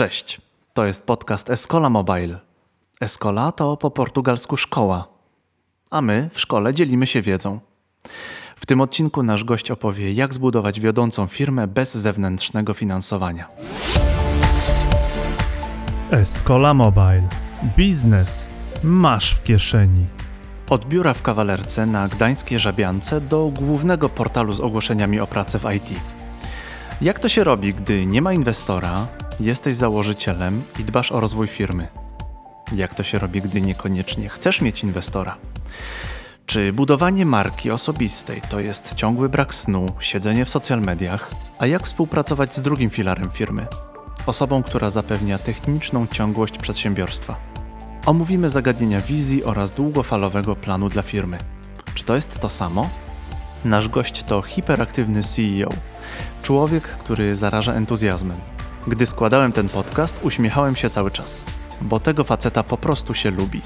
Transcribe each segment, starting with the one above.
Cześć, to jest podcast Escola Mobile. Escola to po portugalsku szkoła, a my w szkole dzielimy się wiedzą. W tym odcinku nasz gość opowie, jak zbudować wiodącą firmę bez zewnętrznego finansowania. Escola Mobile. Biznes masz w kieszeni. Od biura w kawalerce na gdańskiej Żabiance do głównego portalu z ogłoszeniami o pracę w IT. Jak to się robi, gdy nie ma inwestora, jesteś założycielem i dbasz o rozwój firmy? Jak to się robi, gdy niekoniecznie chcesz mieć inwestora? Czy budowanie marki osobistej to jest ciągły brak snu, siedzenie w social mediach? A jak współpracować z drugim filarem firmy? Osobą, która zapewnia techniczną ciągłość przedsiębiorstwa. Omówimy zagadnienia wizji oraz długofalowego planu dla firmy. Czy to jest to samo? Nasz gość to hiperaktywny CEO, człowiek, który zaraża entuzjazmem. Gdy składałem ten podcast, uśmiechałem się cały czas, bo tego faceta po prostu się lubi.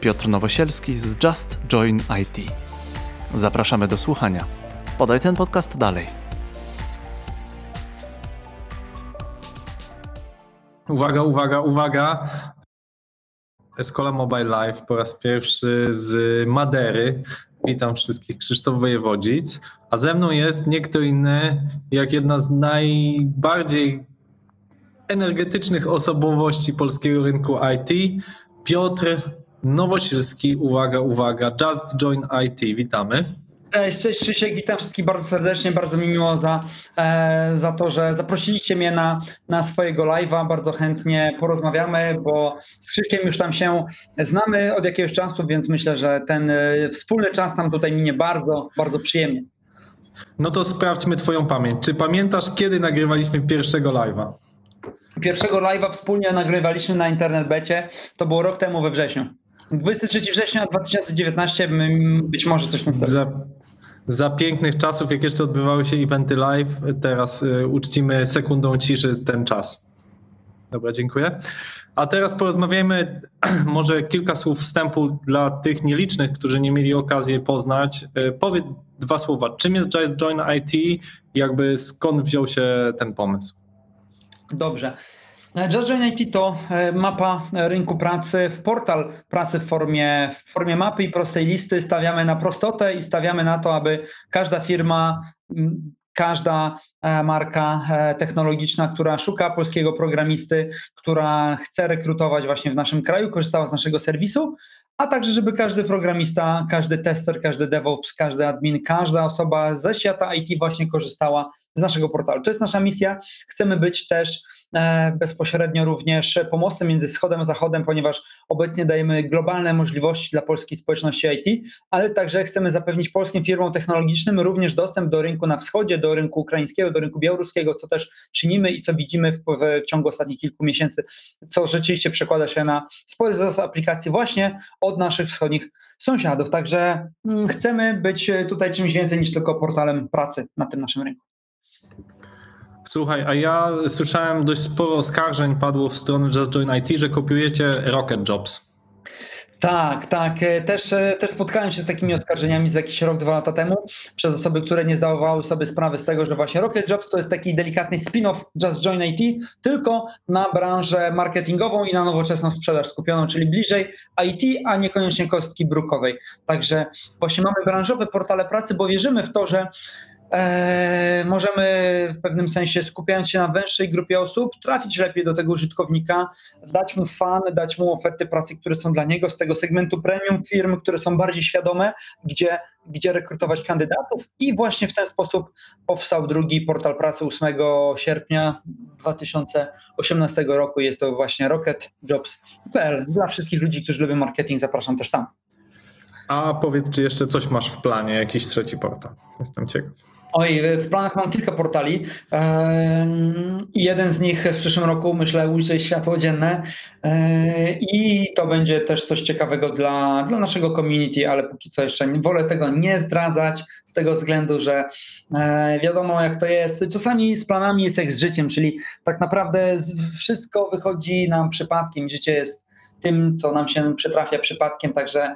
Piotr Nowosielski z Just Join IT. Zapraszamy do słuchania. Podaj ten podcast dalej. Uwaga, uwaga, uwaga. Escola Mobile Live po raz pierwszy z Madery. Witam wszystkich, Krzysztof Wojewodzic. A ze mną jest nie kto inny, jak jedna z najbardziej energetycznych osobowości polskiego rynku IT, Piotr Nowosielski. Uwaga, uwaga, Just Join IT. Witamy. Cześć, cześć Krzysiek, witam wszystkich bardzo serdecznie, bardzo mi miło za, e, za to, że zaprosiliście mnie na, na swojego live'a, bardzo chętnie porozmawiamy, bo z Krzyśkiem już tam się znamy od jakiegoś czasu, więc myślę, że ten e, wspólny czas nam tutaj minie bardzo, bardzo przyjemnie. No to sprawdźmy Twoją pamięć. Czy pamiętasz, kiedy nagrywaliśmy pierwszego live'a? Pierwszego live'a wspólnie nagrywaliśmy na internet becie, to było rok temu we wrześniu. 23 września 2019, m, być może coś tam Za, za pięknych czasów, jak jeszcze odbywały się eventy live, teraz y, uczcimy sekundą ciszy ten czas. Dobra, dziękuję. A teraz porozmawiajmy może kilka słów wstępu dla tych nielicznych, którzy nie mieli okazji poznać. Y, powiedz dwa słowa. Czym jest Just Join IT jakby skąd wziął się ten pomysł? Dobrze. Just Join IT to e, mapa rynku pracy, w portal pracy w formie, w formie mapy i prostej listy. Stawiamy na prostotę i stawiamy na to, aby każda firma, każda e, marka e, technologiczna, która szuka polskiego programisty, która chce rekrutować właśnie w naszym kraju, korzystała z naszego serwisu, a także żeby każdy programista, każdy tester, każdy DevOps, każdy admin, każda osoba ze świata IT właśnie korzystała z naszego portalu. To jest nasza misja. Chcemy być też bezpośrednio również pomostem między wschodem a zachodem, ponieważ obecnie dajemy globalne możliwości dla polskiej społeczności IT, ale także chcemy zapewnić polskim firmom technologicznym również dostęp do rynku na wschodzie, do rynku ukraińskiego, do rynku białoruskiego, co też czynimy i co widzimy w, w ciągu ostatnich kilku miesięcy, co rzeczywiście przekłada się na spory wzrost aplikacji właśnie od naszych wschodnich sąsiadów. Także mm, chcemy być tutaj czymś więcej niż tylko portalem pracy na tym naszym rynku. Słuchaj, a ja słyszałem dość sporo oskarżeń padło w stronę Just Join IT, że kopiujecie Rocket Jobs. Tak, tak. Też, też spotkałem się z takimi oskarżeniami za jakiś rok, dwa lata temu przez osoby, które nie zdawały sobie sprawy z tego, że właśnie Rocket Jobs to jest taki delikatny spin-off Just Join IT, tylko na branżę marketingową i na nowoczesną sprzedaż skupioną, czyli bliżej IT, a niekoniecznie kostki brukowej. Także właśnie mamy branżowe portale pracy, bo wierzymy w to, że E, możemy w pewnym sensie skupiając się na węższej grupie osób, trafić lepiej do tego użytkownika, dać mu fan, dać mu oferty pracy, które są dla niego z tego segmentu premium firm, które są bardziej świadome, gdzie, gdzie rekrutować kandydatów i właśnie w ten sposób powstał drugi portal pracy 8 sierpnia 2018 roku. Jest to właśnie rocketjobs.pl. Dla wszystkich ludzi, którzy lubią marketing, zapraszam też tam. A powiedz, czy jeszcze coś masz w planie, jakiś trzeci portal? Jestem ciekaw. Oj, w planach mam kilka portali. Jeden z nich w przyszłym roku, myślę, ujrzy światło dzienne i to będzie też coś ciekawego dla, dla naszego community, ale póki co jeszcze wolę tego nie zdradzać z tego względu, że e, wiadomo jak to jest. Czasami z planami jest jak z życiem, czyli tak naprawdę wszystko wychodzi nam przypadkiem. Życie jest tym, co nam się przytrafia przypadkiem, także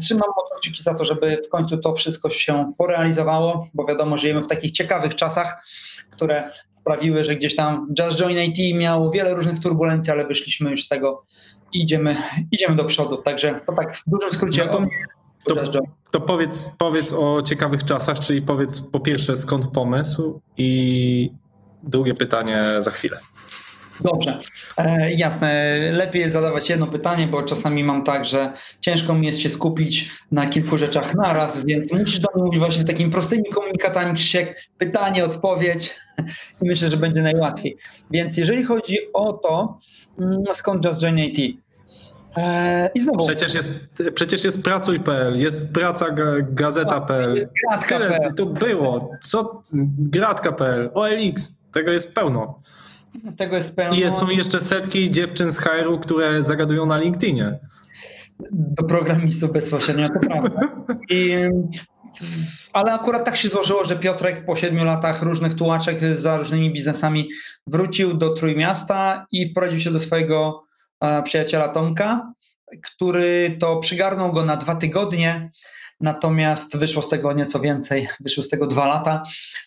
trzymam mocno kciuki za to, żeby w końcu to wszystko się porealizowało, bo wiadomo, żyjemy w takich ciekawych czasach, które sprawiły, że gdzieś tam Just Join IT miało wiele różnych turbulencji, ale wyszliśmy już z tego i idziemy, idziemy do przodu. Także to tak w dużym skrócie No to- o to- Just Join. To powiedz, powiedz o ciekawych czasach, czyli powiedz po pierwsze skąd pomysł i drugie pytanie za chwilę. Dobrze, e, jasne. Lepiej jest zadawać jedno pytanie, bo czasami mam tak, że ciężko mi jest się skupić na kilku rzeczach naraz, więc musisz do mnie mówić właśnie takimi prostymi komunikatami, Krzysiek, pytanie, odpowiedź i myślę, że będzie najłatwiej. Więc jeżeli chodzi o to, mm, skąd Just Join IT? E, I znowu, Przecież jest, przecież jest pracuj.pl, jest praca ga- gazeta.pl. Tyle gratka.pl. to było. Co? Gratka.pl, OLX, tego jest pełno. Tego jest pełno. I są jeszcze setki dziewczyn z HR-u, które zagadują na LinkedInie. do programistów bezpośrednio, to prawda. I, ale akurat tak się złożyło, że Piotrek po siedmiu latach różnych tułaczek za różnymi biznesami wrócił do Trójmiasta i wprowadził się do swojego e, przyjaciela Tomka, który to przygarnął go na dwa tygodnie, natomiast wyszło z tego nieco więcej, wyszło z tego dwa lata.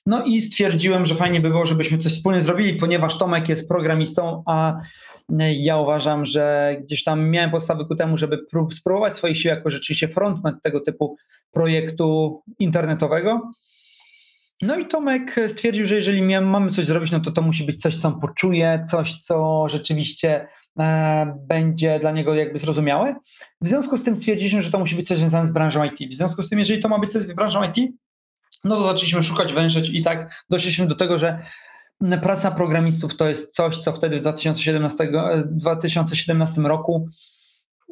No i stwierdziłem, że fajnie by było, żebyśmy coś wspólnie zrobili, ponieważ Tomek jest programistą, a ja uważam, że gdzieś tam miałem podstawy ku temu, żeby prób, spróbować swoich sił jako rzeczywiście frontman tego typu projektu internetowego. No i Tomek stwierdził, że jeżeli mamy coś zrobić, no to to musi być coś, co on poczuje, coś, co rzeczywiście będzie dla niego jakby zrozumiałe. W związku z tym stwierdziliśmy, że to musi być coś związane z branżą IT. W związku z tym, jeżeli to ma być coś z branżą IT, no to zaczęliśmy szukać, wężyć i tak doszliśmy do tego, że praca programistów to jest coś, co wtedy w 2017, e, 2017 roku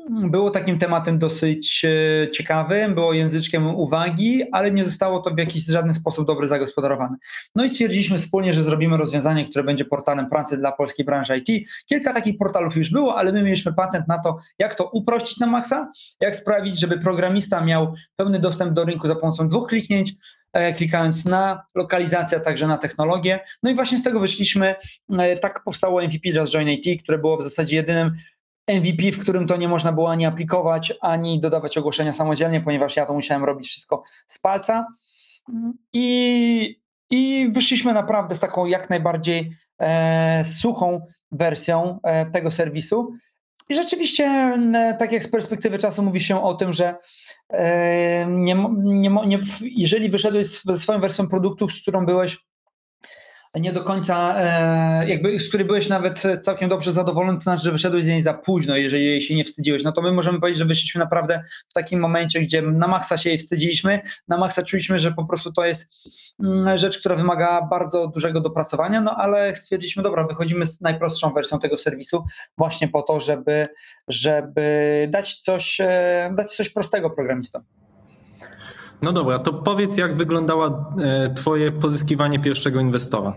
było takim tematem dosyć e, ciekawym, było języczkiem uwagi, ale nie zostało to w jakiś żaden sposób dobrze zagospodarowane. No i stwierdziliśmy wspólnie, że zrobimy rozwiązanie, które będzie portalem pracy dla polskiej branży IT. Kilka takich portalów już było, ale my mieliśmy patent na to, jak to uprościć na maksa, jak sprawić, żeby programista miał pełny dostęp do rynku za pomocą dwóch kliknięć, e, klikając na lokalizację, a także na technologię. No i właśnie z tego wyszliśmy. E, Tak powstało MVP Just Join IT, które było w zasadzie jedynym MVP, w którym to nie można było ani aplikować, ani dodawać ogłoszenia samodzielnie, ponieważ ja to musiałem robić wszystko z palca. I, i wyszliśmy naprawdę z taką jak najbardziej e, suchą wersją e, tego serwisu. I rzeczywiście, tak jak z perspektywy czasu mówi się o tym, że e, nie, nie, nie, jeżeli wyszedłeś ze swoją wersją produktu, z którą byłeś nie do końca, e, jakby z której byłeś nawet całkiem dobrze zadowolony, to znaczy, że wyszedłeś z niej za późno, jeżeli się nie wstydziłeś. No to my możemy powiedzieć, że wyszliśmy naprawdę w takim momencie, gdzie na maksa się jej wstydziliśmy, na maksa czuliśmy, że po prostu to jest mm, rzecz, która wymaga bardzo dużego dopracowania, no ale stwierdziliśmy, dobra, wychodzimy z najprostszą wersją tego serwisu właśnie po to, żeby, żeby dać, coś, e, dać coś prostego programistom. No dobra, to powiedz, jak wyglądało Twoje pozyskiwanie pierwszego inwestora.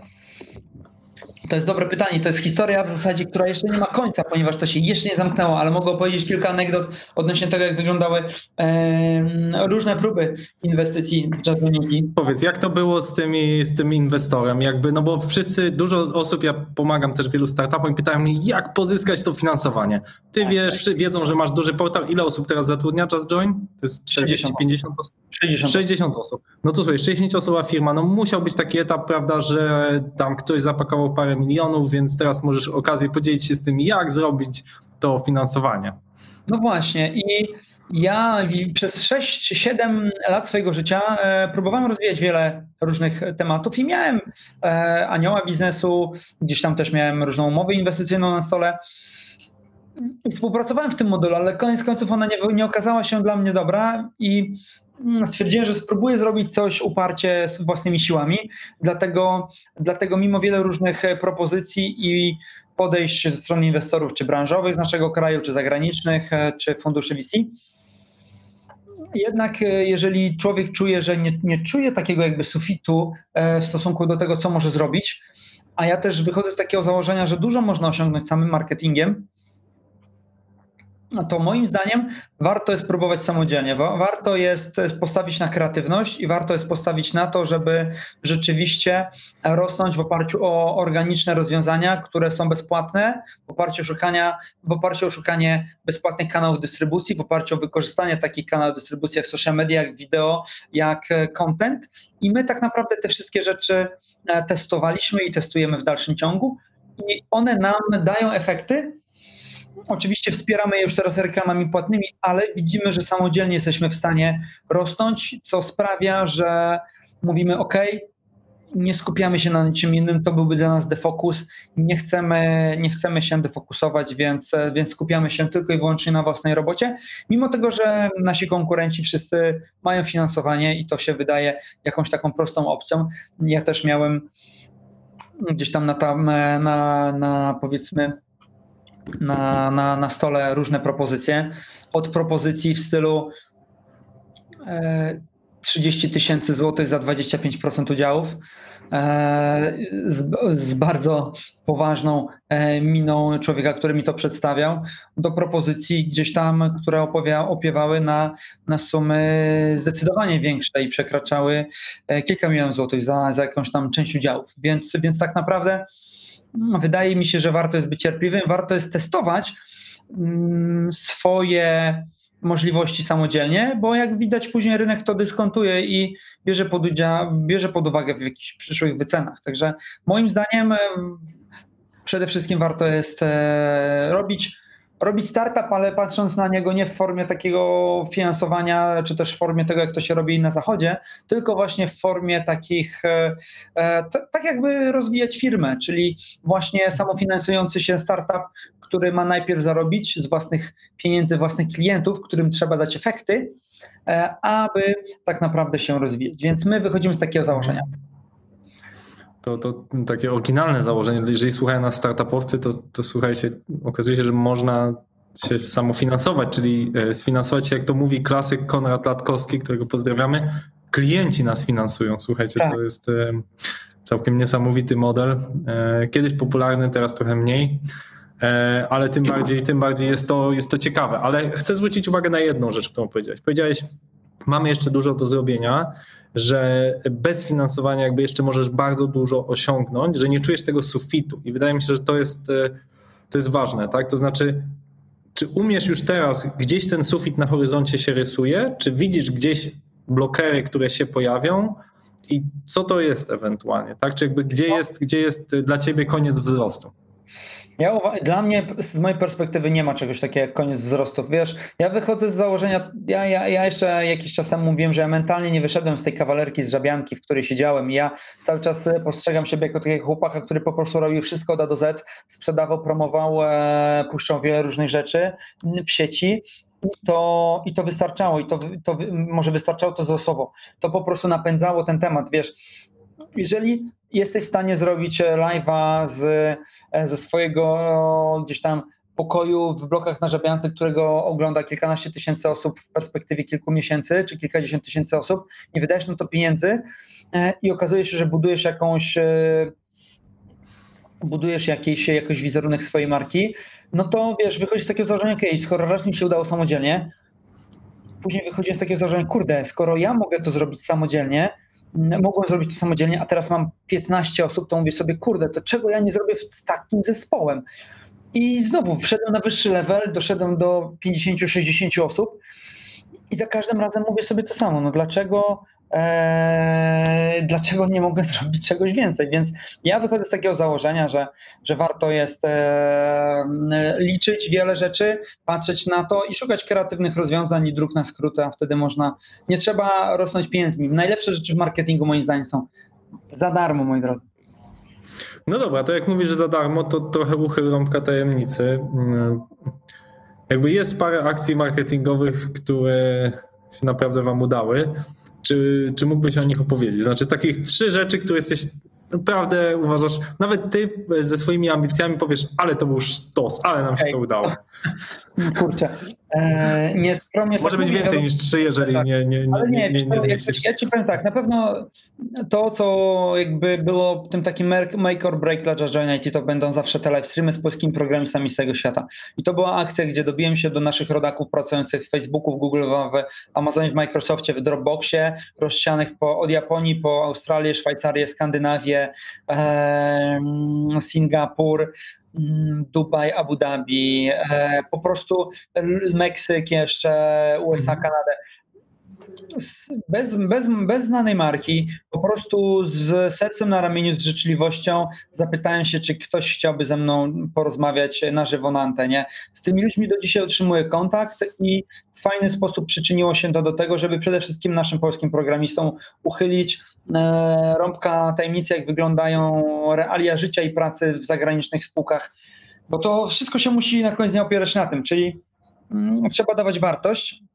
To jest dobre pytanie. To jest historia w zasadzie, która jeszcze nie ma końca, ponieważ to się jeszcze nie zamknęło, ale mogę opowiedzieć kilka anegdot odnośnie tego, jak wyglądały em, różne próby inwestycji w Unity. Powiedz, jak to było z, tymi, z tym inwestorem? Jakby, no bo wszyscy, dużo osób, ja pomagam też wielu startupom i pytają mnie, jak pozyskać to finansowanie. Ty Tak, wiesz, wszyscy wiedzą, że masz duży portal. Ile osób teraz zatrudnia Just Join? To jest 40, 60. 50 osób? 60. 60 osób. No to słuchaj, 60 osobowa firma, no musiał być taki etap, prawda, że tam ktoś zapakował parę milionów, więc teraz możesz okazję podzielić się z tym, jak zrobić to finansowanie. No właśnie i ja przez 6-7 lat swojego życia e, próbowałem rozwijać wiele różnych tematów i miałem e, anioła biznesu, gdzieś tam też miałem różną umowę inwestycyjną na stole. I współpracowałem w tym modelu, ale koniec końców ona nie, nie okazała się dla mnie dobra i stwierdziłem, że spróbuję zrobić coś uparcie z własnymi siłami. Dlatego, dlatego mimo wielu różnych e, propozycji i podejść ze strony inwestorów, czy branżowych z naszego kraju, czy zagranicznych, e, czy funduszy VC. Jednak e, jeżeli człowiek czuje, że nie, nie czuje takiego jakby sufitu w stosunku do tego, co może zrobić, a ja też wychodzę z takiego założenia, że dużo można osiągnąć samym marketingiem, to moim zdaniem warto jest próbować samodzielnie. Wa- Warto jest jest postawić na kreatywność i warto jest postawić na to, żeby rzeczywiście rosnąć w oparciu o organiczne rozwiązania, które są bezpłatne, w oparciu o szukania, w oparciu o szukanie bezpłatnych kanałów dystrybucji, w oparciu o wykorzystanie takich kanałów dystrybucji jak social media, jak wideo, jak e, content. I my tak naprawdę te wszystkie rzeczy e, testowaliśmy i testujemy w dalszym ciągu. I one nam dają efekty, Oczywiście wspieramy je już teraz reklamami płatnymi, ale widzimy, że samodzielnie jesteśmy w stanie rosnąć, co sprawia, że mówimy OK, nie skupiamy się na niczym innym, to byłby dla nas defokus, nie chcemy, nie chcemy się defokusować, więc, więc skupiamy się tylko i wyłącznie na własnej robocie, mimo tego, że nasi konkurenci wszyscy mają finansowanie i to się wydaje jakąś taką prostą opcją. Ja też miałem gdzieś tam na, tam, na, na powiedzmy na, na, na stole różne propozycje. Od propozycji w stylu e, 30 tysięcy złotych za 25% udziałów, e, z, z bardzo poważną e, miną człowieka, który mi to przedstawiał, do propozycji gdzieś tam, które opowia, opiewały na, na sumy zdecydowanie większe i przekraczały e, kilka milionów złotych za, za jakąś tam część udziałów. Więc, więc tak naprawdę wydaje mi się, że warto jest być cierpliwym, warto jest testować mm, swoje możliwości samodzielnie, bo jak widać później rynek to dyskontuje i bierze pod, udział, bierze pod uwagę w jakichś przyszłych wycenach. Także moim zdaniem e, przede wszystkim warto jest e, robić robić startup, ale patrząc na niego nie w formie takiego finansowania, czy też w formie tego, jak to się robi na zachodzie, tylko właśnie w formie takich, e, e, tak jakby rozwijać firmę, czyli właśnie samofinansujący się startup, który ma najpierw zarobić z własnych pieniędzy, własnych klientów, którym trzeba dać efekty, e, aby tak naprawdę się rozwijać. Więc my wychodzimy z takiego założenia. To, to takie oryginalne założenie. Jeżeli słuchają nas startupowcy, to, to słuchajcie, okazuje się, że można się samofinansować, czyli e, sfinansować się, jak to mówi klasyk Konrad Latkowski, którego pozdrawiamy. Klienci nas finansują. Słuchajcie, Tak. to jest całkiem niesamowity model. E, Kiedyś popularny, teraz trochę mniej. E, Ale tym bardziej, tym bardziej jest to, jest to ciekawe. Ale chcę zwrócić uwagę na jedną rzecz, którą powiedziałeś. Powiedziałeś, mamy jeszcze dużo do zrobienia, że bez finansowania jakby jeszcze możesz bardzo dużo osiągnąć, że nie czujesz tego sufitu i wydaje mi się, że to jest, e, to jest ważne, tak? To znaczy, czy umiesz już teraz, gdzieś ten sufit na horyzoncie się rysuje, czy widzisz gdzieś blokery, które się pojawią i co to jest ewentualnie, tak? Czy jakby gdzie jest, gdzie jest dla ciebie koniec wzrostu? Ja dla mnie, z mojej perspektywy, nie ma czegoś takiego jak koniec wzrostów. Wiesz, ja wychodzę z założenia, ja, ja, ja jeszcze jakiś czas temu mówiłem, że ja mentalnie nie wyszedłem z tej kawalerki z żabianki, w której siedziałem. Ja cały czas e, postrzegam siebie jako takiego chłopaka, który po prostu robił wszystko od A do Z, sprzedawał, promował, e, puszczał wiele różnych rzeczy w sieci. I to, I to wystarczało, i to, to może wystarczało to wzrostowo. To po prostu napędzało ten temat. Wiesz, jeżeli jesteś w stanie zrobić e, live'a z, e, ze swojego gdzieś tam pokoju w blokach na którego ogląda kilkanaście tysięcy osób w perspektywie kilku miesięcy, czy kilkadziesiąt tysięcy osób, nie wydajesz na to pieniędzy e, i okazuje się, że budujesz jakąś budujesz jakiś, jakiś wizerunek swojej marki, no to wiesz, wychodzisz z takiego założenia, okej, skoro raz mi się udało samodzielnie, później wychodzisz z takiego założenia, kurde, skoro ja mogę to zrobić samodzielnie, mogłem zrobić to samodzielnie, a teraz mam 15 osób, to mówię sobie, kurde, to czego ja nie zrobię z takim zespołem? I znowu wszedłem na wyższy level, doszedłem do 50-60 osób i za każdym razem mówię sobie to samo, no dlaczego, e, dlaczego nie mogę zrobić czegoś więcej? Więc ja wychodzę z takiego założenia, że, że warto jest e, liczyć wiele rzeczy, patrzeć na to i szukać kreatywnych rozwiązań i dróg na skróty, a wtedy można, nie trzeba rosnąć pieniędzmi. Najlepsze rzeczy w marketingu moim zdaniem są za darmo, moi drodzy. No dobra, to jak mówisz, że za darmo, to trochę uchyl rąbka tajemnicy. Mm, Jakby jest parę akcji marketingowych, które się naprawdę wam udały. Czy, czy mógłbyś o nich opowiedzieć? Znaczy takich trzy rzeczy, które jesteś naprawdę uważasz, nawet ty ze swoimi ambicjami powiesz, ale to był sztos, ale nam się Ej. to udało. Kurczę, e, nie skromnie Może być więcej niż trzy, jeżeli Tak. nie, nie, nie, Ale nie, nie, nie, nie ja ci powiem tak, na pewno to, co jakby było tym takim make or break dla Join IT, to będą zawsze te live streamy z polskimi programistami z całego świata. I to była akcja, gdzie dobiłem się do naszych rodaków pracujących w Facebooku, w Google, w Amazonie, w Microsoftie, w Dropboxie, rozsianych po, od Japonii po Australię, Szwajcarię, Skandynawię, em, Singapur, Dubaj, Abu Dhabi, e, po prostu Meksyk jeszcze, USA, Mhm. Kanadę. Bez, bez, bez znanej marki, po prostu z sercem na ramieniu, z życzliwością zapytałem się, czy ktoś chciałby ze mną porozmawiać na żywo na antenie. Z tymi ludźmi do dzisiaj utrzymuję kontakt i w fajny sposób przyczyniło się to do tego, żeby przede wszystkim naszym polskim programistom uchylić rąbka tajemnicy, jak wyglądają realia życia i pracy w zagranicznych spółkach, bo to wszystko się musi na koniec dnia opierać na tym, czyli mm, trzeba dawać wartość e,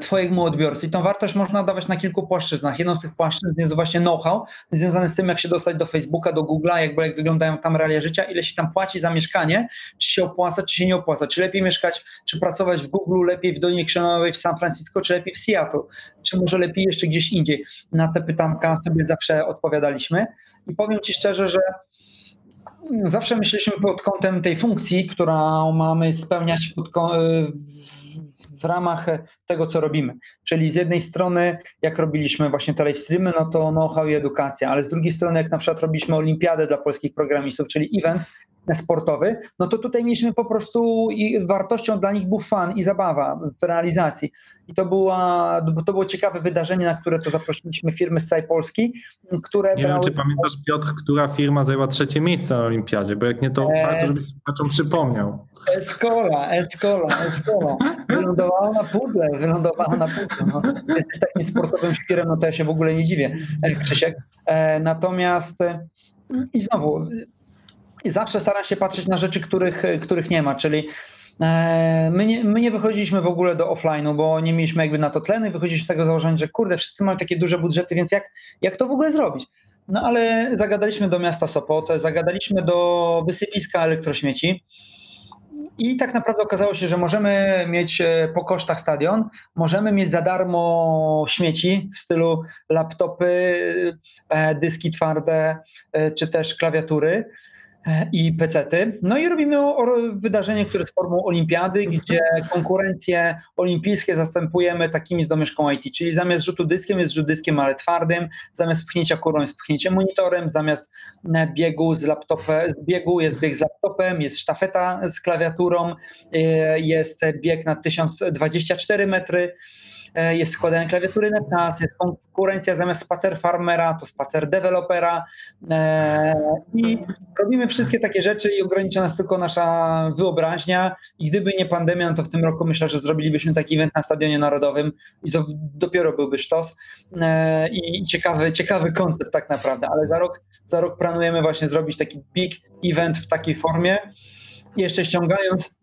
Twojemu odbiorcy. I tą wartość można dawać na kilku płaszczyznach. Jedną z tych płaszczyzn jest właśnie know-how, związany z tym, jak się dostać do Facebooka, do Google'a, jakby jak wyglądają tam realia życia, ile się tam płaci za mieszkanie, czy się opłaca, czy się nie opłaca, czy lepiej mieszkać, czy pracować w Google, lepiej w Dolinie Krzemowej, w San Francisco, czy lepiej w Seattle, czy może lepiej jeszcze gdzieś indziej. Na te pytanka sobie zawsze odpowiadaliśmy i powiem Ci szczerze, że zawsze myśleliśmy pod kątem tej funkcji, którą mamy spełniać pod, ką- w- ramach tego, co robimy. Czyli z jednej strony, jak robiliśmy właśnie te live streamy, no to know-how i edukacja, ale z drugiej strony, jak na przykład robiliśmy olimpiadę dla polskich programistów, czyli event sportowy, no to tutaj mieliśmy po prostu i wartością dla nich był fan i zabawa w realizacji. I to, była, to było ciekawe wydarzenie, na które to zaprosiliśmy firmy z całej Polski, które Nie wiem, brały czy pamiętasz, Piotr, która firma zajęła trzecie miejsce na Olimpiadzie, bo jak nie, to Eee. warto, żebyś słuchaczom przypomniał. Escola, Escola, Escola. Wylądowała na pudle, wylądowała na pudle. No, jesteś takim sportowym świrem, no to ja się w ogóle nie dziwię, e, Krzysiek. E, natomiast e, i znowu, i zawsze staram się patrzeć na rzeczy, których, których nie ma, czyli e, My nie, my nie wychodziliśmy w ogóle do offline'u, bo nie mieliśmy jakby na to tlenu i wychodziliśmy z tego założenia, że kurde, wszyscy mają takie duże budżety, więc jak, jak to w ogóle zrobić? No ale zagadaliśmy do miasta Sopot, zagadaliśmy do wysypiska elektrośmieci, i tak naprawdę okazało się, że możemy mieć e, po kosztach stadion, możemy mieć za darmo śmieci w stylu laptopy, e, dyski twarde, czy też klawiatury i pecety. No i robimy wydarzenie, które jest formą olimpiady, gdzie konkurencje olimpijskie zastępujemy takimi z domieszką IT, czyli zamiast rzutu dyskiem jest rzut dyskiem, ale twardym, zamiast pchnięcia kurą jest pchnięcie monitorem, zamiast e, biegu z laptopem, biegu jest bieg z laptopem, jest sztafeta z klawiaturą, e, jest bieg na 1024 metry, e, jest składanie klawiatury na czas, jest konkurencja zamiast spacer farmera, to spacer dewelopera. E, i robimy wszystkie takie rzeczy i ogranicza nas tylko nasza wyobraźnia. I gdyby nie pandemia, no to w tym roku myślę, że zrobilibyśmy taki event na Stadionie Narodowym i to dopiero byłby sztos. E, i ciekawy, ciekawy koncept tak naprawdę, ale za rok, za rok planujemy właśnie zrobić taki big event w takiej formie, jeszcze ściągając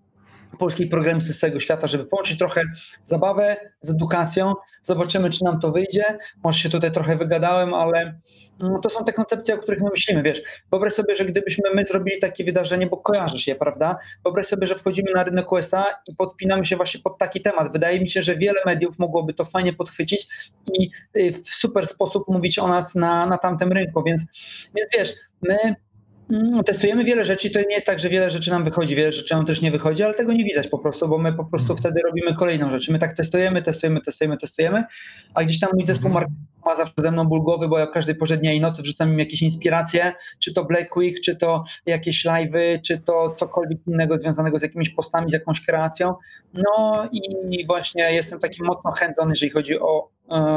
polskich programistów z całego świata, żeby połączyć trochę zabawę z edukacją. Zobaczymy, czy nam to wyjdzie. Może się tutaj trochę wygadałem, ale no, to są te koncepcje, o których my myślimy. Wiesz, wyobraź sobie, że gdybyśmy my zrobili takie wydarzenie, bo kojarzysz je, prawda? Wyobraź sobie, że wchodzimy na rynek USA i podpinamy się właśnie pod taki temat. Wydaje mi się, że wiele mediów mogłoby to fajnie podchwycić i y, w super sposób mówić o nas na, na tamtym rynku. Więc, więc wiesz, my Mm, Testujemy wiele rzeczy, to nie jest tak, że wiele rzeczy nam wychodzi, wiele rzeczy nam też nie wychodzi, ale tego nie widać po prostu, bo my po prostu wtedy robimy kolejną rzecz. My tak testujemy, testujemy, testujemy, testujemy, a gdzieś tam mój zespół marketingu ma zawsze ze mną ból głowy, bo ja każdej porze dnia i nocy wrzucam im jakieś inspiracje, czy to Black Week, czy to jakieś live'y, czy to cokolwiek innego związanego z jakimiś postami, z jakąś kreacją. No i właśnie jestem taki mocno chędzony, jeżeli chodzi o,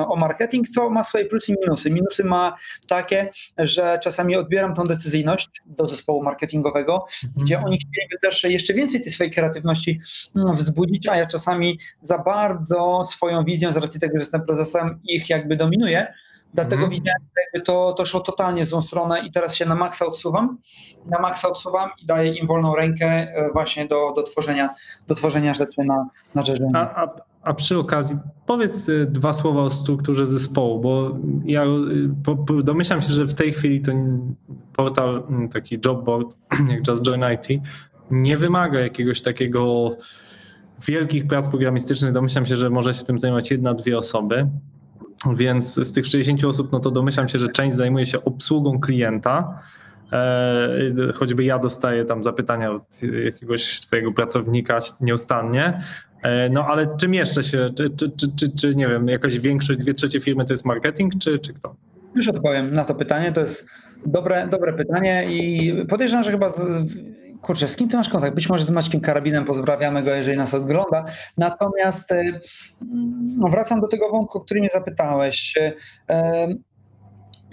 o marketing, co ma swoje plusy i minusy. Minusy ma takie, że czasami odbieram tą decyzyjność do zespołu marketingowego, gdzie oni chcieliby też jeszcze więcej tej swojej kreatywności mm, wzbudzić, a ja czasami za bardzo swoją wizją, z racji tego, że jestem prezesem, ich jakby dominuję. Dlatego Mhm. widziałem, że jakby to, to szło totalnie w złą stronę i teraz się na maksa odsuwam. Na maksa odsuwam i daję im wolną rękę e, właśnie do, do, tworzenia, do tworzenia rzeczy na, na rzecz. A, a, a przy okazji powiedz y, dwa słowa o strukturze zespołu, bo ja y, domyślam się, że w tej chwili to portal, mm, taki job board jak Just Join IT nie wymaga jakiegoś takiego wielkich prac programistycznych. Domyślam się, że może się tym zajmować jedna, dwie osoby. Więc z tych 60 osób, no to domyślam się, że część zajmuje się obsługą klienta. E, choćby ja dostaję tam zapytania od jakiegoś twojego pracownika nieustannie. E, no ale czym jeszcze się, czy, czy, czy, czy, czy nie wiem, jakaś większość, dwie trzecie firmy to jest marketing, czy, czy kto? Już odpowiem na to pytanie. To jest dobre, dobre pytanie i podejrzewam, że chyba z, kurczę, z kim ty masz kontakt? Być może z Maćkiem Karabinem, pozdrawiamy go, jeżeli nas ogląda. Natomiast no wracam do tego wątku, który mnie zapytałeś.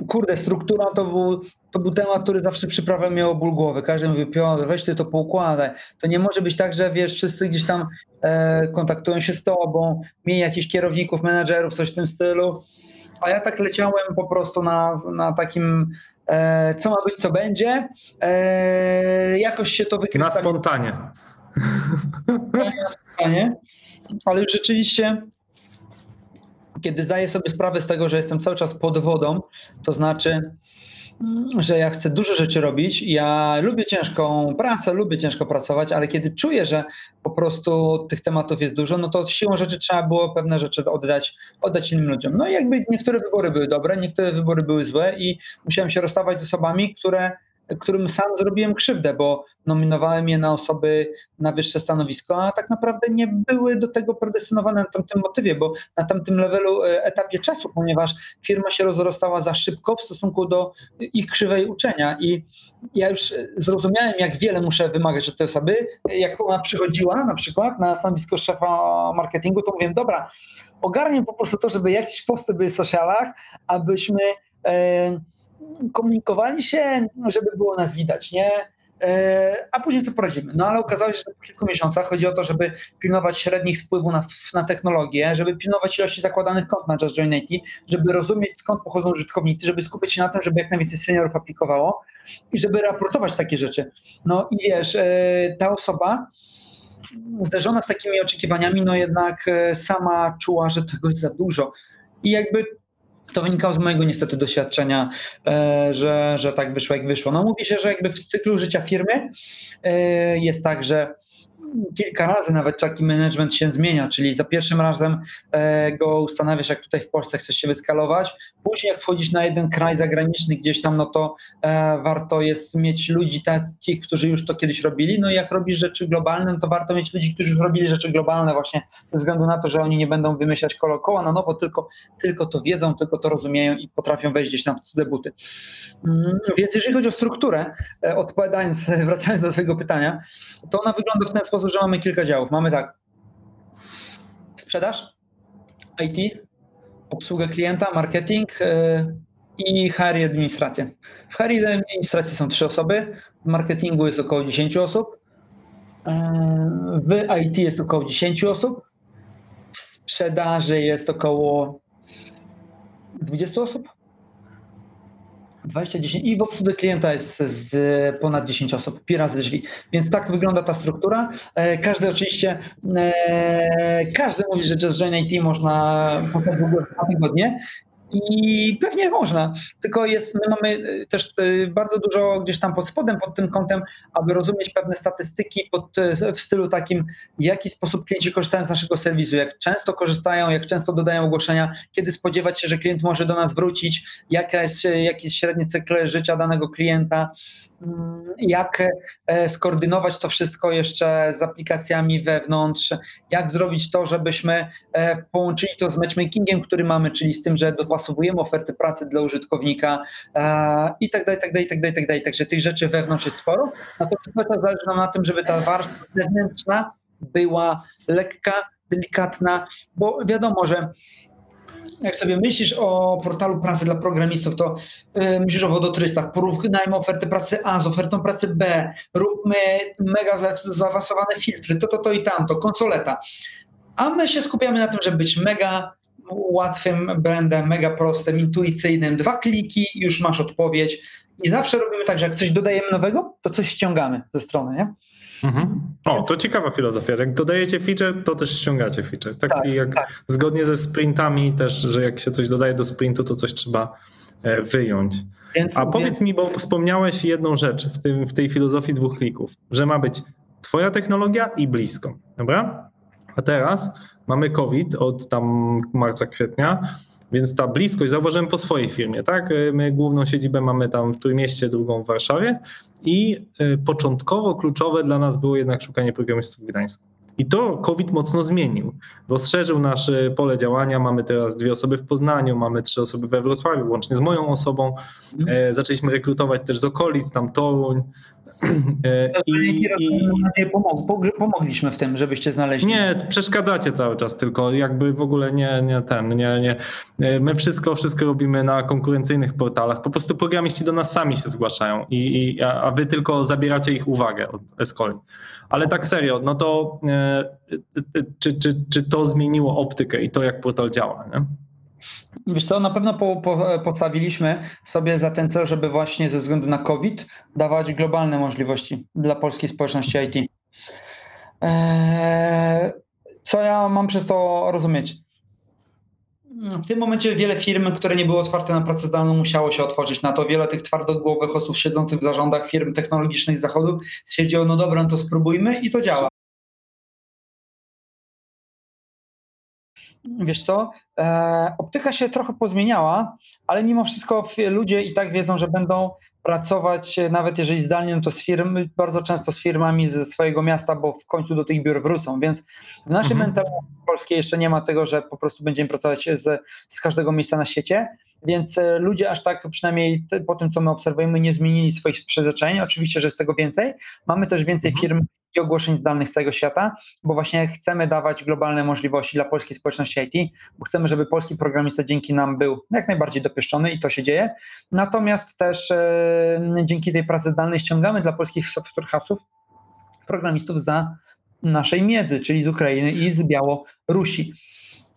Kurde, struktura to był, to był temat, który zawsze przyprawę miał ból głowy. Każdy mówi, Piotr, weź ty to poukładaj. To nie może być tak, że wiesz, wszyscy gdzieś tam e, kontaktują się z tobą, miej jakichś kierowników, menedżerów, coś w tym stylu. A ja tak leciałem po prostu na, na takim E, co ma być, co będzie. E, jakoś się to wykrywa. Na spontanie. Na spontanie. Ale już rzeczywiście, kiedy zdaję sobie sprawę z tego, że jestem cały czas pod wodą, to znaczy że ja chcę dużo rzeczy robić. Ja lubię ciężką pracę, lubię ciężko pracować, ale kiedy czuję, że po prostu tych tematów jest dużo, no to siłą rzeczy trzeba było pewne rzeczy oddać, oddać innym ludziom. No i jakby niektóre wybory były dobre, niektóre wybory były złe i musiałem się rozstawać z osobami, które którym sam zrobiłem krzywdę, bo nominowałem je na osoby na wyższe stanowisko, a tak naprawdę nie były do tego predestynowane na tamtym motywie, bo na tamtym levelu, e, etapie czasu, ponieważ firma się rozrastała za szybko w stosunku do ich krzywej uczenia i ja już zrozumiałem, jak wiele muszę wymagać od tej osoby. Jak ona przychodziła na przykład na stanowisko szefa marketingu, to mówiłem, dobra, ogarnię po prostu to, żeby jakieś posty były w socialach, abyśmy... E, komunikowali się, żeby było nas widać, nie? E, a później co poradzimy. No ale okazało się, że po kilku miesiącach chodzi o to, żeby pilnować średnich wpływu na, na technologię, żeby pilnować ilości zakładanych kont na Just Join IT, żeby rozumieć skąd pochodzą użytkownicy, żeby skupić się na tym, żeby jak najwięcej seniorów aplikowało i żeby raportować takie rzeczy. No i wiesz, e, ta osoba zderzona z takimi oczekiwaniami, no jednak e, sama czuła, że tego jest za dużo. I jakby to wynikało z mojego niestety doświadczenia, e, że, że tak wyszło jak wyszło. No mówi się, że jakby w cyklu życia firmy e, jest tak, że kilka razy nawet taki management się zmienia, czyli za pierwszym razem e, go ustanawiasz, jak tutaj w Polsce chcesz się wyskalować, później jak wchodzisz na jeden kraj zagraniczny gdzieś tam, no to e, warto jest mieć ludzi takich, którzy już to kiedyś robili, no i jak robisz rzeczy globalne, no to warto mieć ludzi, którzy już robili rzeczy globalne właśnie ze względu na to, że oni nie będą wymyślać koła na nowo, tylko, tylko to wiedzą, tylko to rozumieją i potrafią wejść gdzieś tam w cudze buty. Mm, więc jeżeli chodzi o strukturę, e, odpowiadając, wracając do Twojego pytania, to ona wygląda w ten sposób, że mamy kilka działów. Mamy tak, sprzedaż, IT, obsługę klienta, marketing e, i HR i administrację. W HR i administracji są trzy osoby, w marketingu jest około 10 osób, e, w IT jest około 10 osób, w sprzedaży jest około 20 osób, 20, 10 i w obsłudze klienta jest z ponad 10 osób, pi razy drzwi. Więc tak wygląda ta struktura. E, każdy oczywiście, e, każdy mówi, że Just Join IT można w ogóle dwa tygodnie. I pewnie można, tylko jest, my mamy y, też y, bardzo dużo gdzieś tam pod spodem pod tym kątem, aby rozumieć pewne statystyki pod, y, w stylu takim, w jaki sposób klienci korzystają z naszego serwisu, jak często korzystają, jak często dodają ogłoszenia, kiedy spodziewać się, że klient może do nas wrócić, jaka jest, jaki jest średni cykl życia danego klienta, jak e, skoordynować to wszystko jeszcze z aplikacjami wewnątrz, jak zrobić to, żebyśmy e, połączyli to z matchmakingiem, który mamy, czyli z tym, że dopasowujemy oferty pracy dla użytkownika e, i tak dalej, tak dalej, tak dalej, tak dalej. Także tych rzeczy wewnątrz jest sporo, natomiast cały zależy nam na tym, żeby ta warstwa zewnętrzna była lekka, delikatna, bo wiadomo, że jak sobie myślisz o portalu pracy dla programistów, to yy, myślisz o wodotrystach, porównajmy ofertę pracy A z ofertą pracy B, róbmy mega zaawansowane filtry, to, to, to i tamto, konsoleta. A my się skupiamy na tym, żeby być mega łatwym brandem, mega prostym, intuicyjnym. Dwa kliki, już masz odpowiedź. I zawsze robimy tak, że jak coś dodajemy nowego, to coś ściągamy ze strony, nie? Mhm. O, to ciekawa filozofia. Jak dodajecie feature, to też ściągacie feature. Tak, Tak, jak tak. zgodnie ze sprintami też, że jak się coś dodaje do sprintu, to coś trzeba e, wyjąć. Więc, A powiedz mi, bo wspomniałeś jedną rzecz w, tym, w tej filozofii dwóch klików, że ma być twoja technologia i blisko, dobra? A teraz mamy COVID od tam marca, kwietnia, więc ta bliskość zauważyłem po swojej firmie, tak? My główną siedzibę mamy tam w Trójmieście, drugą w Warszawie i y, początkowo kluczowe dla nas było jednak szukanie programistów w Gdańsku. I to COVID mocno zmienił. Rozszerzył nasze pole działania. Mamy teraz dwie osoby w Poznaniu, mamy trzy osoby we Wrocławiu, łącznie z moją osobą. E, zaczęliśmy rekrutować też z okolic, tam Toruń. E, i, i, i... pomog, pomogliśmy w tym, żebyście znaleźli. nie, przeszkadzacie cały czas, tylko jakby w ogóle nie, nie ten, nie, nie. E, My wszystko, wszystko robimy na konkurencyjnych portalach. Po prostu programiści do nas sami się zgłaszają, i, i, a wy tylko zabieracie ich uwagę od Escoli. Ale tak serio, no to e, czy, czy, czy to zmieniło optykę i to, jak portal działa? Nie? Wiesz co, na pewno po, po, postawiliśmy sobie za ten cel, żeby właśnie ze względu na COVID dawać globalne możliwości dla polskiej społeczności IT. Eee, co ja mam przez to rozumieć? W tym momencie wiele firm, które nie były otwarte na pracę zdalną, musiało się otworzyć na to. Wiele tych twardogłowych osób siedzących w zarządach firm technologicznych z zachodu stwierdziło, no dobra, no to spróbujmy i to działa. Wiesz co, e, optyka się trochę pozmieniała, ale mimo wszystko ludzie i tak wiedzą, że będą pracować, e, nawet jeżeli zdalnie, no to z firm, bardzo często z firmami ze swojego miasta, bo w końcu do tych biur wrócą, więc w naszej Mhm. mentalności polskiej jeszcze nie ma tego, że po prostu będziemy pracować z, z każdego miejsca na świecie, więc e, ludzie aż tak, przynajmniej po tym, co my obserwujemy, nie zmienili swoich przyzwyczajeń. Oczywiście, że jest tego więcej. Mamy też więcej Mhm. firm i ogłoszeń zdalnych z całego świata, bo właśnie chcemy dawać globalne możliwości dla polskiej społeczności IT, bo chcemy, żeby polski programista dzięki nam był jak najbardziej dopieszczony i to się dzieje. Natomiast też e, dzięki tej pracy zdalnej ściągamy dla polskich software house'ów programistów za naszej miedzy, czyli z Ukrainy i z Białorusi.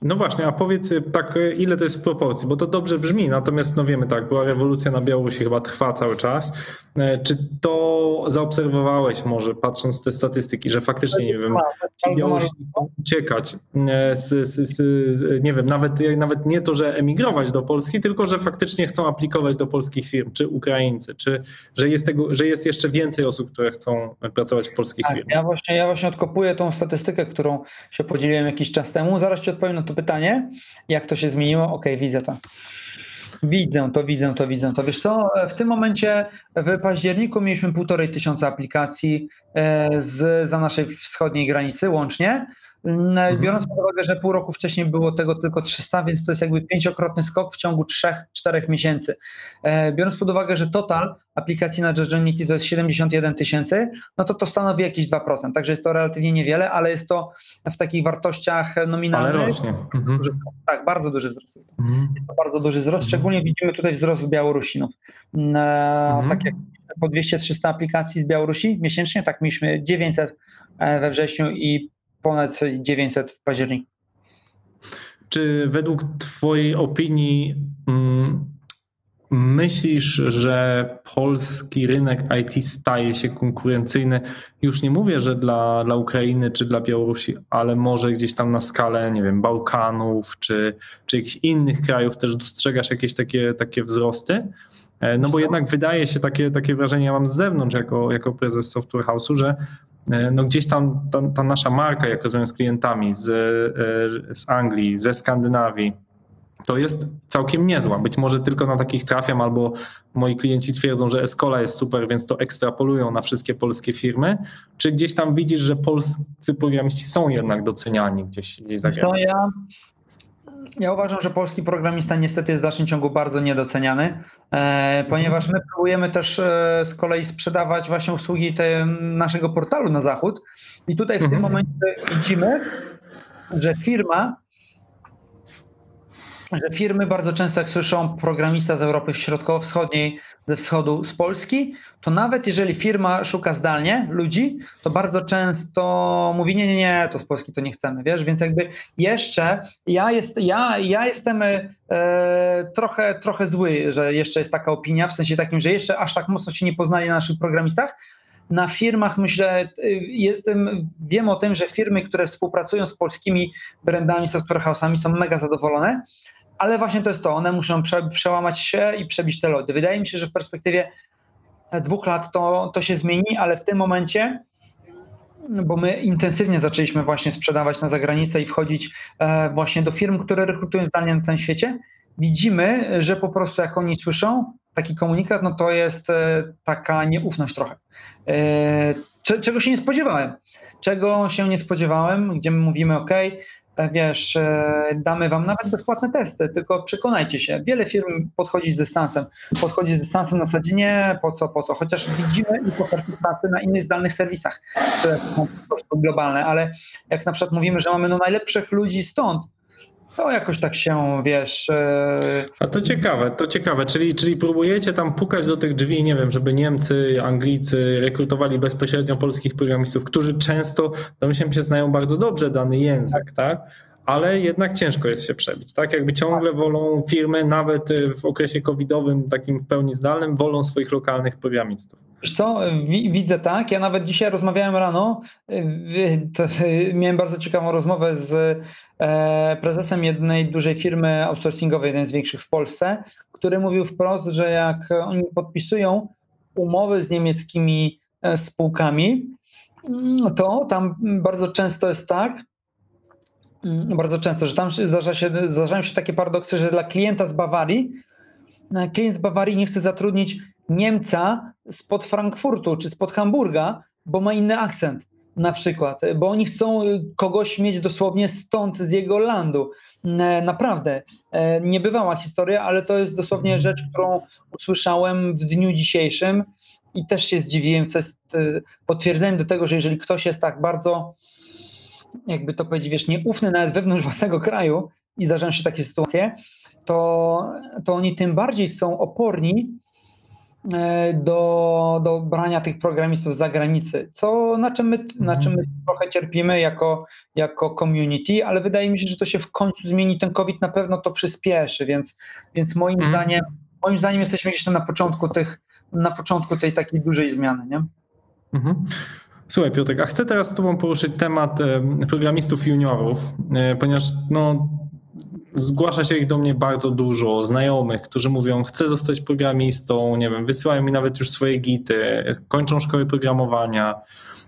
No właśnie, a powiedz y, tak, y, ile to jest w proporcji, bo to dobrze brzmi, natomiast no wiemy tak, była rewolucja na Białorusi, chyba trwa cały czas. E, Czy to zaobserwowałeś może, patrząc te statystyki, że faktycznie, nie wiem, ci Białorusini chcą uciekać e, z, z, z, z, nie wiem, nawet, nawet nie to, że emigrować do Polski, tylko że faktycznie chcą aplikować do polskich firm, czy Ukraińcy, czy że jest, tego, że jest jeszcze więcej osób, które chcą pracować w polskich Tak, firmach. ja właśnie, ja właśnie odkopuję tą statystykę, którą się podzieliłem jakiś czas temu. Zaraz ci odpowiem na to pytanie, jak to się zmieniło. Okej, widzę to. Widzę to, widzę to, widzę to. Wiesz co, w tym momencie w październiku mieliśmy półtorej tysiąca aplikacji e, z, za naszej wschodniej granicy łącznie. N- Biorąc pod uwagę, że pół roku wcześniej było tego tylko 300, więc to jest jakby pięciokrotny skok w ciągu 3-4 miesięcy. E, Biorąc pod uwagę, że total aplikacji na Journey to jest 71 tysięcy, no to to stanowi jakieś 2%. Także jest to relatywnie niewiele, ale jest to w takich wartościach Ale nominalnych. rośnie. Mhm. Tak, bardzo duży wzrost jest to. Mhm. to bardzo duży wzrost. Mhm. Szczególnie widzimy tutaj wzrost Białorusinów. E, Mhm. Tak jak po 200-300 aplikacji z Białorusi miesięcznie, tak mieliśmy 900 e, we wrześniu i ponad 900 w październiku. Czy według Twojej opinii mm, myślisz, że polski rynek IT staje się konkurencyjny? Już nie mówię, że dla, dla Ukrainy czy dla Białorusi, ale może gdzieś tam na skalę, nie wiem, Bałkanów czy, czy jakichś innych krajów też dostrzegasz jakieś takie, takie wzrosty? E, No bo jednak wydaje się takie, takie wrażenie, ja mam z zewnątrz jako, jako prezes Software House'u, że no gdzieś tam ta, ta nasza marka, jak rozmawiam z klientami z, e, z Anglii, ze Skandynawii, to jest całkiem niezła. Być może tylko na takich trafiam, albo moi klienci twierdzą, że Escola jest super, więc to ekstrapolują na wszystkie polskie firmy. Czy gdzieś tam widzisz, że polscy programiści są jednak doceniani gdzieś, gdzieś za To granicą? ja, ja uważam, że polski programista niestety jest w dalszym ciągu bardzo niedoceniany, e, ponieważ my próbujemy też e, z kolei sprzedawać właśnie usługi te, naszego portalu na zachód i tutaj w tym Mhm. momencie widzimy, że firma że firmy bardzo często jak słyszą programista z Europy Środkowo-Wschodniej, ze wschodu, z Polski, to nawet jeżeli firma szuka zdalnie ludzi, to bardzo często mówi, nie, nie, nie, to z Polski to nie chcemy, wiesz, więc jakby jeszcze ja, jest, ja, ja jestem e, trochę, trochę zły, że jeszcze jest taka opinia, w sensie takim, że jeszcze aż tak mocno się nie poznali na naszych programistach, na firmach myślę, y, jestem, wiem o tym, że firmy, które współpracują z polskimi brandami, software house'ami są mega zadowolone, ale właśnie to jest to, one muszą prze, przełamać się i przebić te lody. Wydaje mi się, że w perspektywie dwóch lat to, to się zmieni, ale w tym momencie, bo my intensywnie zaczęliśmy właśnie sprzedawać na zagranicę i wchodzić e, właśnie do firm, które rekrutują zdalnie na całym świecie, widzimy, że po prostu jak oni słyszą taki komunikat, no to jest e, taka nieufność trochę. E, czego się nie spodziewałem? Czego się nie spodziewałem, gdzie my mówimy, OK, wiesz, e, damy wam nawet bezpłatne testy, tylko przekonajcie się. Wiele firm podchodzi z dystansem. Podchodzi z dystansem na zasadzie nie, po co, po co. Chociaż widzimy i pracy na innych zdalnych serwisach, które są po prostu globalne, ale jak na przykład mówimy, że mamy no najlepszych ludzi stąd, to jakoś tak się, wiesz... E, A to ciekawe, to ciekawe, czyli, czyli próbujecie tam pukać do tych drzwi, nie wiem, żeby Niemcy, Anglicy rekrutowali bezpośrednio polskich programistów, którzy często, domyślam się, znają bardzo dobrze dany język, tak? ale jednak ciężko jest się przebić, tak? Jakby ciągle wolą firmy, nawet w okresie covidowym, takim w pełni zdalnym, wolą swoich lokalnych programistów. Wiesz co, widzę tak. Ja nawet dzisiaj rozmawiałem rano. miałem bardzo ciekawą rozmowę z e, prezesem jednej dużej firmy outsourcingowej, jednej z większych w Polsce, który mówił wprost, że jak oni podpisują umowy z niemieckimi e, spółkami, to tam bardzo często jest tak, mm, bardzo często, że tam zdarza się, zdarzają się takie paradoksy, że dla klienta z Bawarii, e, klient z Bawarii nie chce zatrudnić Niemca spod Frankfurtu czy spod Hamburga, bo ma inny akcent na przykład, bo oni chcą kogoś mieć dosłownie stąd, z jego landu. E, naprawdę, e, niebywała historia, ale to jest dosłownie rzecz, którą usłyszałem w dniu dzisiejszym i też się zdziwiłem, co jest e, potwierdzeniem do tego, że jeżeli ktoś jest tak bardzo, jakby to powiedzieć, wiesz, nieufny nawet wewnątrz własnego kraju i zdarzają się takie sytuacje, to, to oni tym bardziej są oporni do, do brania tych programistów z zagranicy, co, na, czym my, mhm. na czym my trochę cierpimy jako, jako community, ale wydaje mi się, że to się w końcu zmieni. Ten COVID na pewno to przyspieszy, więc, więc moim, mhm. zdaniem, moim zdaniem jesteśmy jeszcze na początku, tych, na początku tej takiej dużej zmiany. Nie? Mhm. Słuchaj Piotrek, a chcę teraz z Tobą poruszyć temat programistów juniorów, e, ponieważ no, zgłasza się ich do mnie bardzo dużo, znajomych, którzy mówią, chcę zostać programistą, nie wiem, wysyłają mi nawet już swoje gity, kończą szkoły programowania.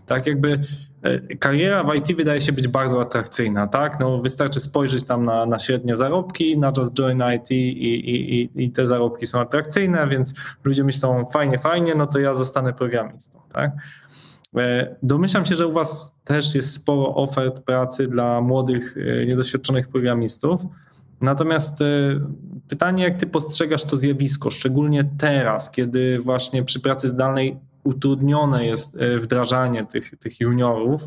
Tak jakby e, kariera w IT wydaje się być bardzo atrakcyjna, tak? No wystarczy spojrzeć tam na, na średnie zarobki, na Just Join IT i, i, i, te zarobki są atrakcyjne, więc ludzie myślą, fajnie, fajnie, no to ja zostanę programistą, tak? E, domyślam się, że u Was też jest sporo ofert pracy dla młodych, e, niedoświadczonych programistów. Natomiast e, pytanie, jak ty postrzegasz to zjawisko, szczególnie teraz, kiedy właśnie przy pracy zdalnej utrudnione jest wdrażanie tych, tych juniorów.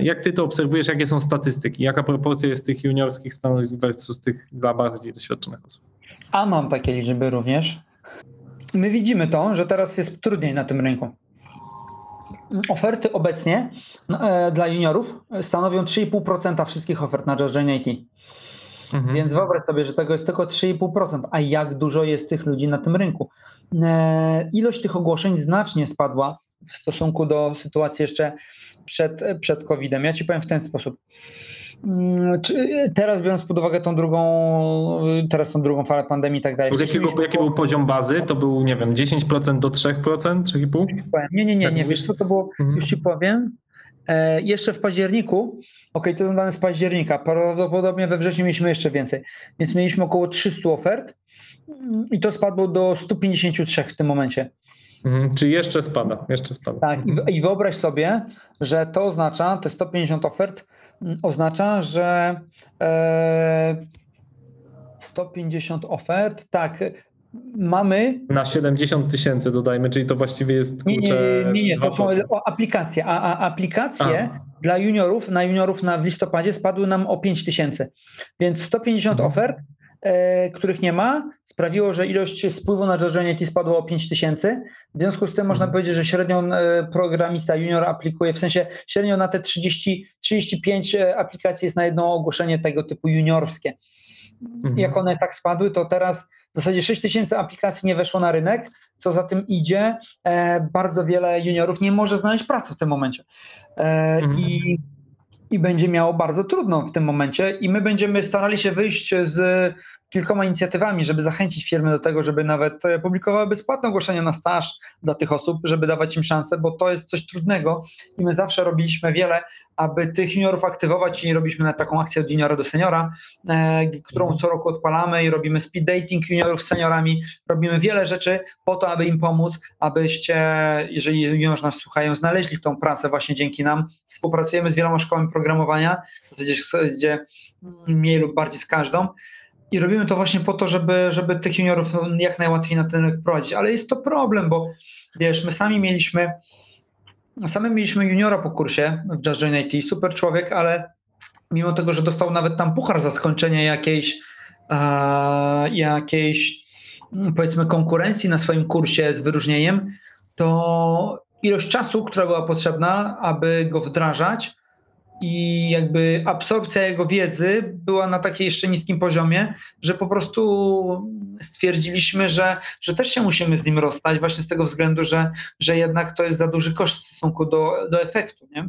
Jak ty to obserwujesz, jakie są statystyki? Jaka proporcja jest tych juniorskich stanowisk versus tych dla bardziej doświadczonych osób? A mam takie liczby również. My widzimy to, że teraz jest trudniej na tym rynku. Oferty obecnie dla juniorów stanowią 3,5% wszystkich ofert na Just IT. Mhm. Więc wyobraź sobie, że tego jest tylko 3,5%, a jak dużo jest tych ludzi na tym rynku. E, ilość tych ogłoszeń znacznie spadła w stosunku do sytuacji jeszcze przed, przed COVID-em. Ja ci powiem w ten sposób. Mm, teraz biorąc pod uwagę tą drugą, teraz tą drugą falę pandemii i tak dalej. Jakiego, jaki był poziom bazy? To był, nie wiem, 10% do 3%, 3,5%? Nie, nie, nie, nie. Wiesz co to było? Mhm. Już ci powiem. E, jeszcze w październiku, ok, to są dane z października, prawdopodobnie we wrześniu mieliśmy jeszcze więcej, więc mieliśmy około 300 ofert i to spadło do 153 w tym momencie. Mhm, czyli jeszcze spada, jeszcze spada. Tak, i, i wyobraź sobie, że to oznacza, te 150 ofert oznacza, że e, 150 ofert, tak, mamy. Na 70 tysięcy dodajmy, czyli to właściwie jest. Kurczę, nie, nie, nie, to aplikacje. A, a aplikacje a. dla juniorów, na juniorów na w listopadzie spadły nam o 5 tysięcy. Więc 150 mhm. ofert e, których nie ma, sprawiło, że ilość spływu na IT spadła o 5 tysięcy. W związku z tym można powiedzieć, że średnio e, programista junior aplikuje, w sensie średnio na te 30, 35 e, aplikacji jest na jedno ogłoszenie tego typu juniorskie. Mhm. Jak one tak spadły, to teraz w zasadzie 6 tysięcy aplikacji nie weszło na rynek. Co za tym idzie, e, bardzo wiele juniorów nie może znaleźć pracy w tym momencie. E, Mhm. i, I będzie miało bardzo trudno w tym momencie. I my będziemy starali się wyjść z kilkoma inicjatywami, żeby zachęcić firmy do tego, żeby nawet e, publikowały bezpłatne ogłoszenia na staż dla tych osób, żeby dawać im szansę, bo to jest coś trudnego i my zawsze robiliśmy wiele, aby tych juniorów aktywować i robiliśmy nawet taką akcję od juniora do seniora, e, którą co roku odpalamy i robimy speed dating juniorów z seniorami, robimy wiele rzeczy po to, aby im pomóc, abyście, jeżeli juniorzy nas słuchają, znaleźli tą pracę właśnie dzięki nam. Współpracujemy z wieloma szkołami programowania, w zasadzie mniej lub bardziej z każdą. I robimy to właśnie po to, żeby, żeby tych juniorów jak najłatwiej na ten rynek prowadzić. Ale jest to problem, bo wiesz, my sami mieliśmy, sami mieliśmy juniora po kursie w Just Join IT, super człowiek, ale mimo tego, że dostał nawet tam puchar za skończenie jakiejś, e, jakiejś mm, powiedzmy konkurencji na swoim kursie z wyróżnieniem, to ilość czasu, która była potrzebna, aby go wdrażać i jakby absorpcja jego wiedzy była na takiej jeszcze niskim poziomie, że po prostu stwierdziliśmy, że, że też się musimy z nim rozstać właśnie z tego względu, że, że jednak to jest za duży koszt w stosunku do, do efektu, nie?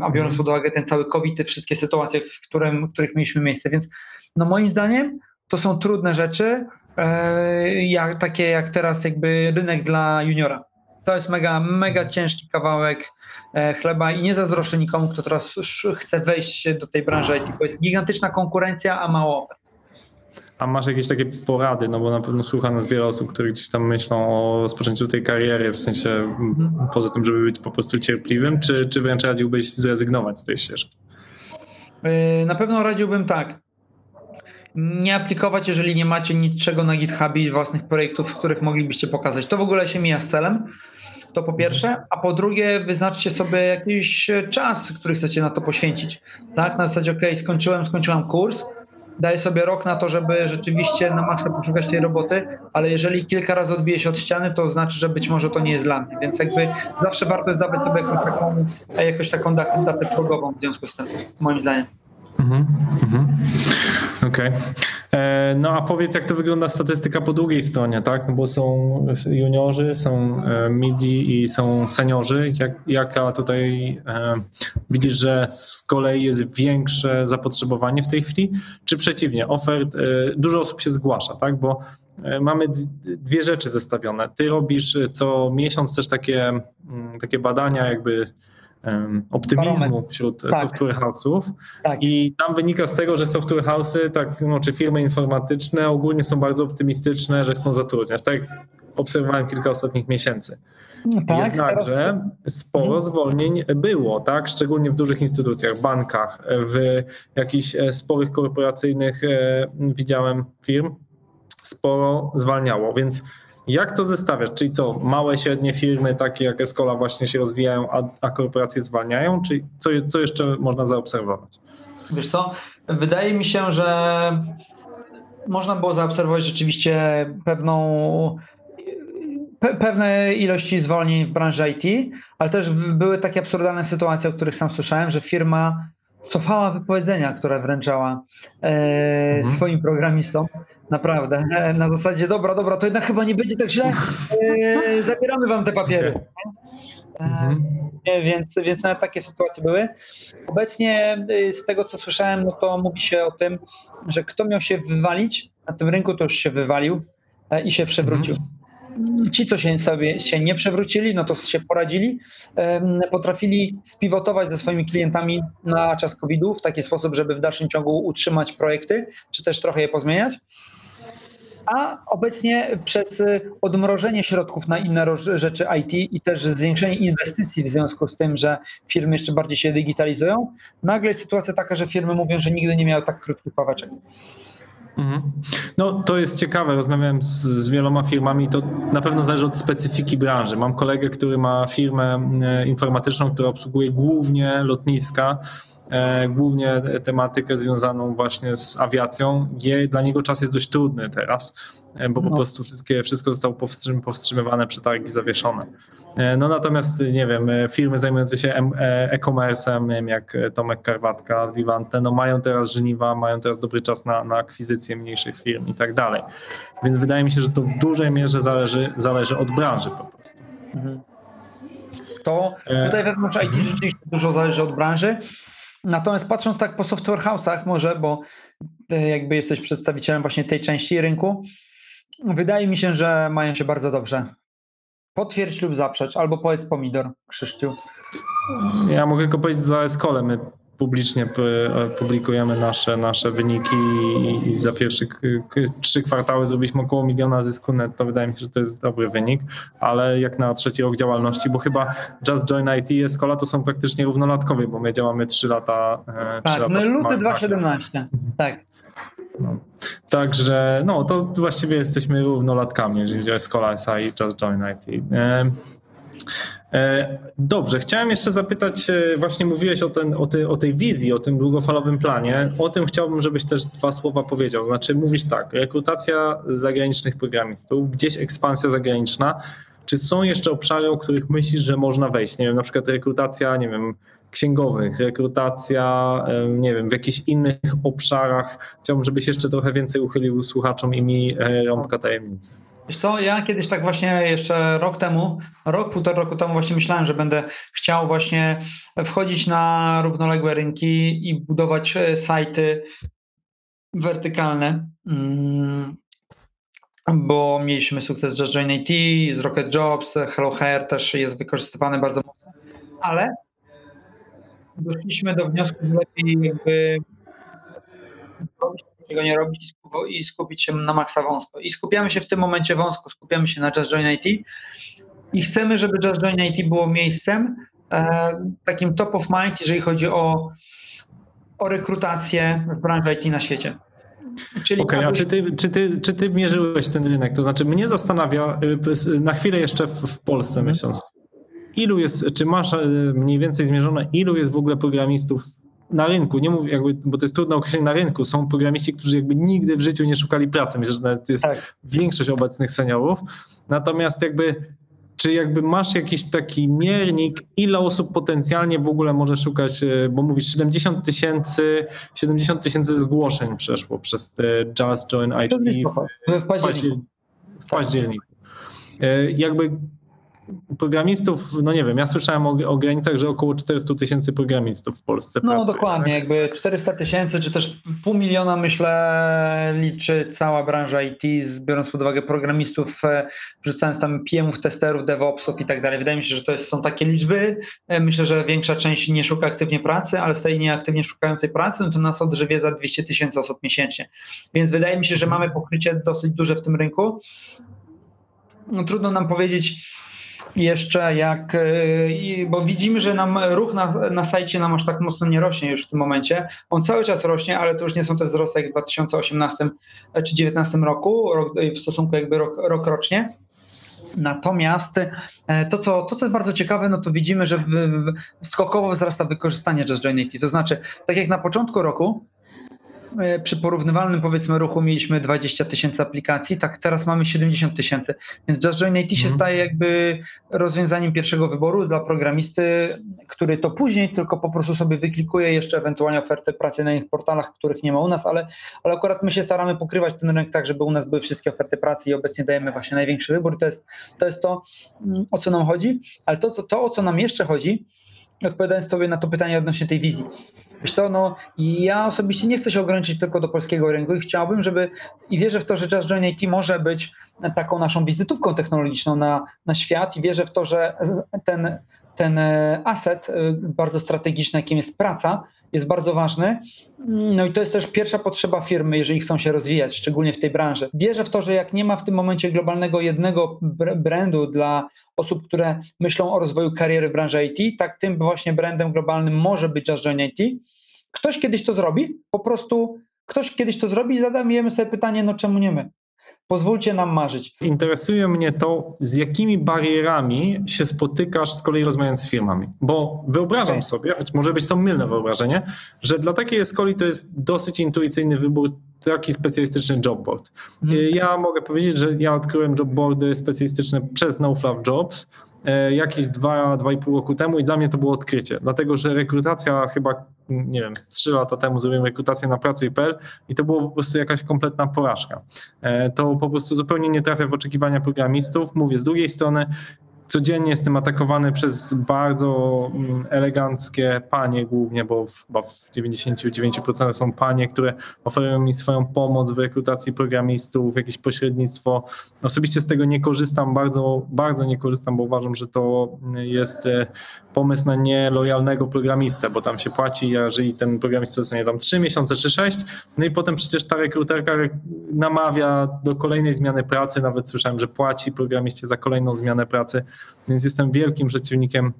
A biorąc pod uwagę ten cały COVID, te wszystkie sytuacje, w, którym, w których mieliśmy miejsce, więc no moim zdaniem to są trudne rzeczy, e, jak, takie jak teraz jakby rynek dla juniora. To jest mega, mega ciężki kawałek chleba i nie zazdroszczę nikomu, kto teraz chce wejść do tej branży IT, bo jest gigantyczna konkurencja, a mało ofert. A masz jakieś takie porady, no bo na pewno słucha nas wiele osób, które gdzieś tam myślą o rozpoczęciu tej kariery, w sensie poza tym, żeby być po prostu cierpliwym, czy, czy wręcz radziłbyś zrezygnować z tej ścieżki? Yy, Na pewno radziłbym tak. Nie aplikować, jeżeli nie macie niczego na GitHubie i własnych projektów, w których moglibyście pokazać. To w ogóle się mija z celem. To po pierwsze, a po drugie, wyznaczcie sobie jakiś czas, który chcecie na to poświęcić. Tak, na zasadzie, OK, skończyłem, skończyłam kurs, daję sobie rok na to, żeby rzeczywiście na maksa poszukać tej roboty, ale jeżeli kilka razy odbije się od ściany, to znaczy, że być może to nie jest dla mnie. Więc jakby zawsze warto jest dawać sobie jakąś taką, jakąś taką datę, progową w związku z tym, moim zdaniem. Mhm, mhm. Okej. E, No a powiedz, jak to wygląda statystyka po drugiej stronie, tak? No bo są juniorzy, są e, midi i są seniorzy. Jak, jaka tutaj e, widzisz, że z kolei jest większe zapotrzebowanie w tej chwili, czy przeciwnie, ofert, e, dużo osób się zgłasza, tak? Bo e, mamy dwie rzeczy zestawione. Ty robisz co miesiąc też takie, mm, takie badania jakby optymizmu Barometr. wśród Tak. software house'ów. Tak. I tam wynika z tego, że software house'y, tak, no, czy firmy informatyczne ogólnie są bardzo optymistyczne, że chcą zatrudniać. Tak jak obserwowałem kilka ostatnich miesięcy. Tak, Jednakże sporo Mhm. zwolnień było, tak? Szczególnie w dużych instytucjach, bankach, w jakichś e, sporych korporacyjnych e, widziałem firm, sporo zwalniało, więc jak to zestawiasz? Czyli co, małe, średnie firmy, takie jak Escola właśnie się rozwijają, a, a korporacje zwalniają? Czy co, co jeszcze można zaobserwować? Wiesz co, wydaje mi się, że można było zaobserwować rzeczywiście pewną pe, pewne ilości zwolnień w branży IT, ale też były takie absurdalne sytuacje, o których sam słyszałem, że firma cofała wypowiedzenia, które wręczała e, Mhm. swoim programistom. Naprawdę. Na zasadzie, dobra, dobra, to jednak chyba nie będzie tak źle. E, zabieramy wam te papiery. E, Mhm. więc, więc nawet takie sytuacje były. Obecnie y, z tego co słyszałem, no to mówi się o tym, że kto miał się wywalić na tym rynku, to już się wywalił e, i się przewrócił. Ci, co się sobie się nie przewrócili, no to się poradzili, potrafili spiwotować ze swoimi klientami na czas COVID-u w taki sposób, żeby w dalszym ciągu utrzymać projekty, czy też trochę je pozmieniać. A obecnie przez y, odmrożenie środków na inne rzeczy IT i też zwiększenie inwestycji w związku z tym, że firmy jeszcze bardziej się digitalizują, nagle jest sytuacja taka, że firmy mówią, że nigdy nie miały tak krótkich paweczek. Mhm. No to jest ciekawe, rozmawiałem z, z wieloma firmami, to na pewno zależy od specyfiki branży. Mam kolegę, który ma firmę e, informatyczną, która obsługuje głównie lotniska głównie tematykę związaną właśnie z awiacją. Dla niego czas jest dość trudny teraz, e, bo po No. prostu wszystkie, wszystko zostało powstrzym, powstrzymywane, przetargi zawieszone. E, No natomiast nie wiem, e, firmy zajmujące się em- e, e-commerce'em, nie wiem, jak e, Tomek Karwatka, Divante, no mają teraz żniwa, mają teraz dobry czas na, na akwizycję mniejszych firm i tak dalej. Więc wydaje mi się, że to w dużej mierze zależy, zależy od branży po prostu. Mhm. To E, tutaj wewnątrz IT rzeczywiście dużo zależy od branży. Natomiast patrząc tak po software house'ach może, bo ty jakby jesteś przedstawicielem właśnie tej części rynku, wydaje mi się, że mają się bardzo dobrze. Potwierdź lub zaprzecz, albo powiedz pomidor, Krzyszciu. Ja mogę tylko powiedzieć za Eskolę. My publicznie p- publikujemy nasze, nasze wyniki i, za pierwsze trzy kwartały zrobiliśmy około miliona zysku netto. Wydaje mi się, że to jest dobry wynik, ale jak na trzeci rok działalności, bo chyba Just Join IT i Escola to są praktycznie równolatkowie, bo my działamy trzy lata. e, trzy Tak, lata no z luty Smart 2017. Tak. No. Także no to właściwie jesteśmy równolatkami, jeżeli chodzi o Escola SA i Just Join IT. E, Dobrze, chciałem jeszcze zapytać, e, właśnie mówiłeś o, ten, o, tej, o tej wizji, o tym długofalowym planie. O tym chciałbym, żebyś też dwa słowa powiedział. Znaczy mówisz tak, rekrutacja zagranicznych programistów, gdzieś ekspansja zagraniczna. Czy są jeszcze obszary, o których myślisz, że można wejść? Nie wiem, na przykład rekrutacja, nie wiem, księgowych, rekrutacja, nie wiem, w jakichś innych obszarach. Chciałbym, żebyś jeszcze trochę więcej uchylił słuchaczom i mi e, rąbka tajemnicy. Wiesz co, ja kiedyś tak właśnie jeszcze rok temu, rok, półtora roku temu właśnie myślałem, że będę chciał właśnie wchodzić na równoległe rynki i budować e, sajty wertykalne. Mm, Bo mieliśmy sukces z Just Join IT, z Rocket Jobs, Hello Hair też jest wykorzystywany bardzo mocno, ale doszliśmy do wniosku, że lepiej jakby robić czego nie robić i sku- i skupić się na maksa wąsko. I skupiamy się w tym momencie wąsko, skupiamy się na Just Join IT i chcemy, żeby Just Join IT było miejscem e, takim top of mind, jeżeli chodzi o, o rekrutację w branży IT na świecie. Czyli Okej, a czy ty, czy, ty, czy ty mierzyłeś ten rynek? To znaczy mnie zastanawia, y, na chwilę jeszcze w, w Polsce Mhm. myśląc, ilu jest, czy masz y, mniej więcej zmierzone, ilu jest w ogóle programistów na rynku, nie mówię jakby, bo to jest trudne określenie na rynku, są programiści, którzy jakby nigdy w życiu nie szukali pracy, myślę, że nawet jest Tak. większość obecnych seniorów, natomiast jakby czy jakby masz jakiś taki miernik, ile osób potencjalnie w ogóle może szukać, e, bo mówisz 70 tysięcy, 70 tysięcy zgłoszeń przeszło przez te Just Join To IT w w październiku. październiku. W październiku. E, Jakby programistów, no nie wiem, ja słyszałem o, o granicach, że około 400 tysięcy programistów w Polsce No pracuje. dokładnie, tak? jakby 400 tysięcy, czy też pół miliona myślę liczy cała branża IT, biorąc pod uwagę programistów, e, wrzucając tam PM-ów, testerów, DevOpsów i tak dalej. Wydaje mi się, że to jest, są takie liczby. E, Myślę, że większa część nie szuka aktywnie pracy, ale z tej nieaktywnie szukającej pracy, no to nas odżywia za 200 tysięcy osób miesięcznie. Więc wydaje mi się, że mamy pokrycie dosyć duże w tym rynku. No, trudno nam powiedzieć, jeszcze jak, e, bo widzimy, że nam ruch na, na sajcie nam aż tak mocno nie rośnie już w tym momencie. On cały czas rośnie, ale to już nie są te wzrosty jak w 2018 czy 2019 roku, rok, w stosunku jakby rok, rok rocznie. Natomiast e, to co, to, co jest bardzo ciekawe, no to widzimy, że w, w, skokowo wzrasta wykorzystanie Just. To znaczy, tak jak na początku roku, e, przy porównywalnym powiedzmy ruchu mieliśmy 20 tysięcy aplikacji, tak teraz mamy 70 tysięcy. Więc Just Join IT się Mhm. staje jakby rozwiązaniem pierwszego wyboru dla programisty, który to później tylko po prostu sobie wyklikuje jeszcze ewentualnie ofertę pracy na innych portalach, których nie ma u nas, ale, ale akurat my się staramy pokrywać ten rynek tak, żeby u nas były wszystkie oferty pracy i obecnie dajemy właśnie największy wybór. To jest to, jest to mm, o co nam chodzi, ale to, co- to o co nam jeszcze chodzi, odpowiadając sobie na to pytanie odnośnie tej wizji. Wiesz co, no ja osobiście nie chcę się ograniczyć tylko do polskiego rynku i chciałbym, żeby i wierzę w to, że Just Join IT może być taką naszą wizytówką technologiczną na, na świat i wierzę w to, że ten, ten aset e, bardzo strategiczny, jakim jest praca, jest bardzo ważny. No i to jest też pierwsza potrzeba firmy, jeżeli chcą się rozwijać, szczególnie w tej branży. Wierzę w to, że jak nie ma w tym momencie globalnego jednego br- brandu dla osób, które myślą o rozwoju kariery w branży IT, tak tym właśnie brandem globalnym może być Just Join IT. Ktoś kiedyś to zrobi, po prostu ktoś kiedyś to zrobi i zadajemy sobie pytanie, no czemu nie my? pozwólcie nam marzyć. Interesuje mnie to, z jakimi barierami się spotykasz z kolei rozmawiając z firmami. Bo wyobrażam Okej. sobie, choć może być to mylne wyobrażenie, że dla takiej escoli to jest dosyć intuicyjny wybór taki specjalistyczny jobboard. Mhm. Ja mogę powiedzieć, że ja odkryłem jobboardy specjalistyczne przez NoFluff Jobs jakieś dwa i pół roku temu i dla mnie to było odkrycie, dlatego że rekrutacja chyba, nie wiem, z trzy lata temu zrobiłem rekrutację na pracuj.pl i to było po prostu jakaś kompletna porażka. E, To po prostu zupełnie nie trafia w oczekiwania programistów. Mówię, z drugiej strony codziennie jestem atakowany przez bardzo mm, eleganckie panie głównie, bo w, chyba w 99% są panie, które oferują mi swoją pomoc w rekrutacji programistów, jakieś pośrednictwo. Osobiście z tego nie korzystam, bardzo, bardzo nie korzystam, bo uważam, że to jest e, pomysł na nielojalnego programistę, bo tam się płaci, jeżeli ten programista zostanie tam 3 miesiące czy 6, no i potem przecież ta rekruterka re- namawia do kolejnej zmiany pracy, nawet słyszałem, że płaci programiście za kolejną zmianę pracy, więc jestem wielkim przeciwnikiem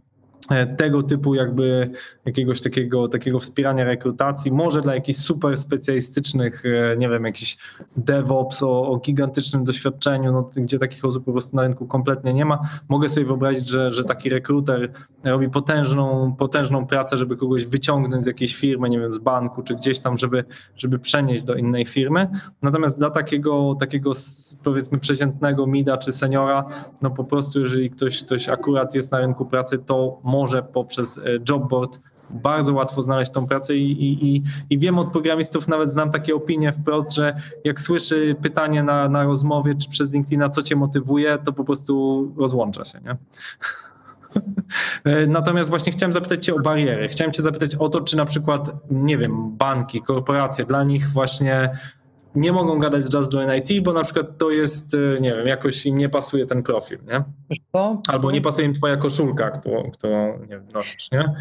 tego typu jakby jakiegoś takiego, takiego wspierania rekrutacji, może dla jakichś super specjalistycznych, e, nie wiem, jakiś DevOps o, o gigantycznym doświadczeniu, no, gdzie takich osób po prostu na rynku kompletnie nie ma. Mogę sobie wyobrazić, że, że taki rekruter robi potężną, potężną pracę, żeby kogoś wyciągnąć z jakiejś firmy, nie wiem, z banku czy gdzieś tam, żeby, żeby przenieść do innej firmy. Natomiast dla takiego, takiego powiedzmy przeciętnego mida czy seniora, no po prostu jeżeli ktoś, ktoś akurat jest na rynku pracy, to może poprzez e, jobboard bardzo łatwo znaleźć tą pracę i, i, i, i wiem od programistów, nawet znam takie opinie wprost, że jak słyszy pytanie na, na rozmowie czy przez LinkedIna, co cię motywuje, to po prostu rozłącza się, nie? E, Natomiast właśnie chciałem zapytać Cię o bariery. Chciałem Cię zapytać o to, czy na przykład, nie wiem, banki, korporacje, dla nich właśnie nie mogą gadać z Just Join IT, bo na przykład to jest, e, nie wiem, jakoś im nie pasuje ten profil, nie? Albo nie pasuje im Twoja koszulka, którą, którą nie wiem, nosisz, nie?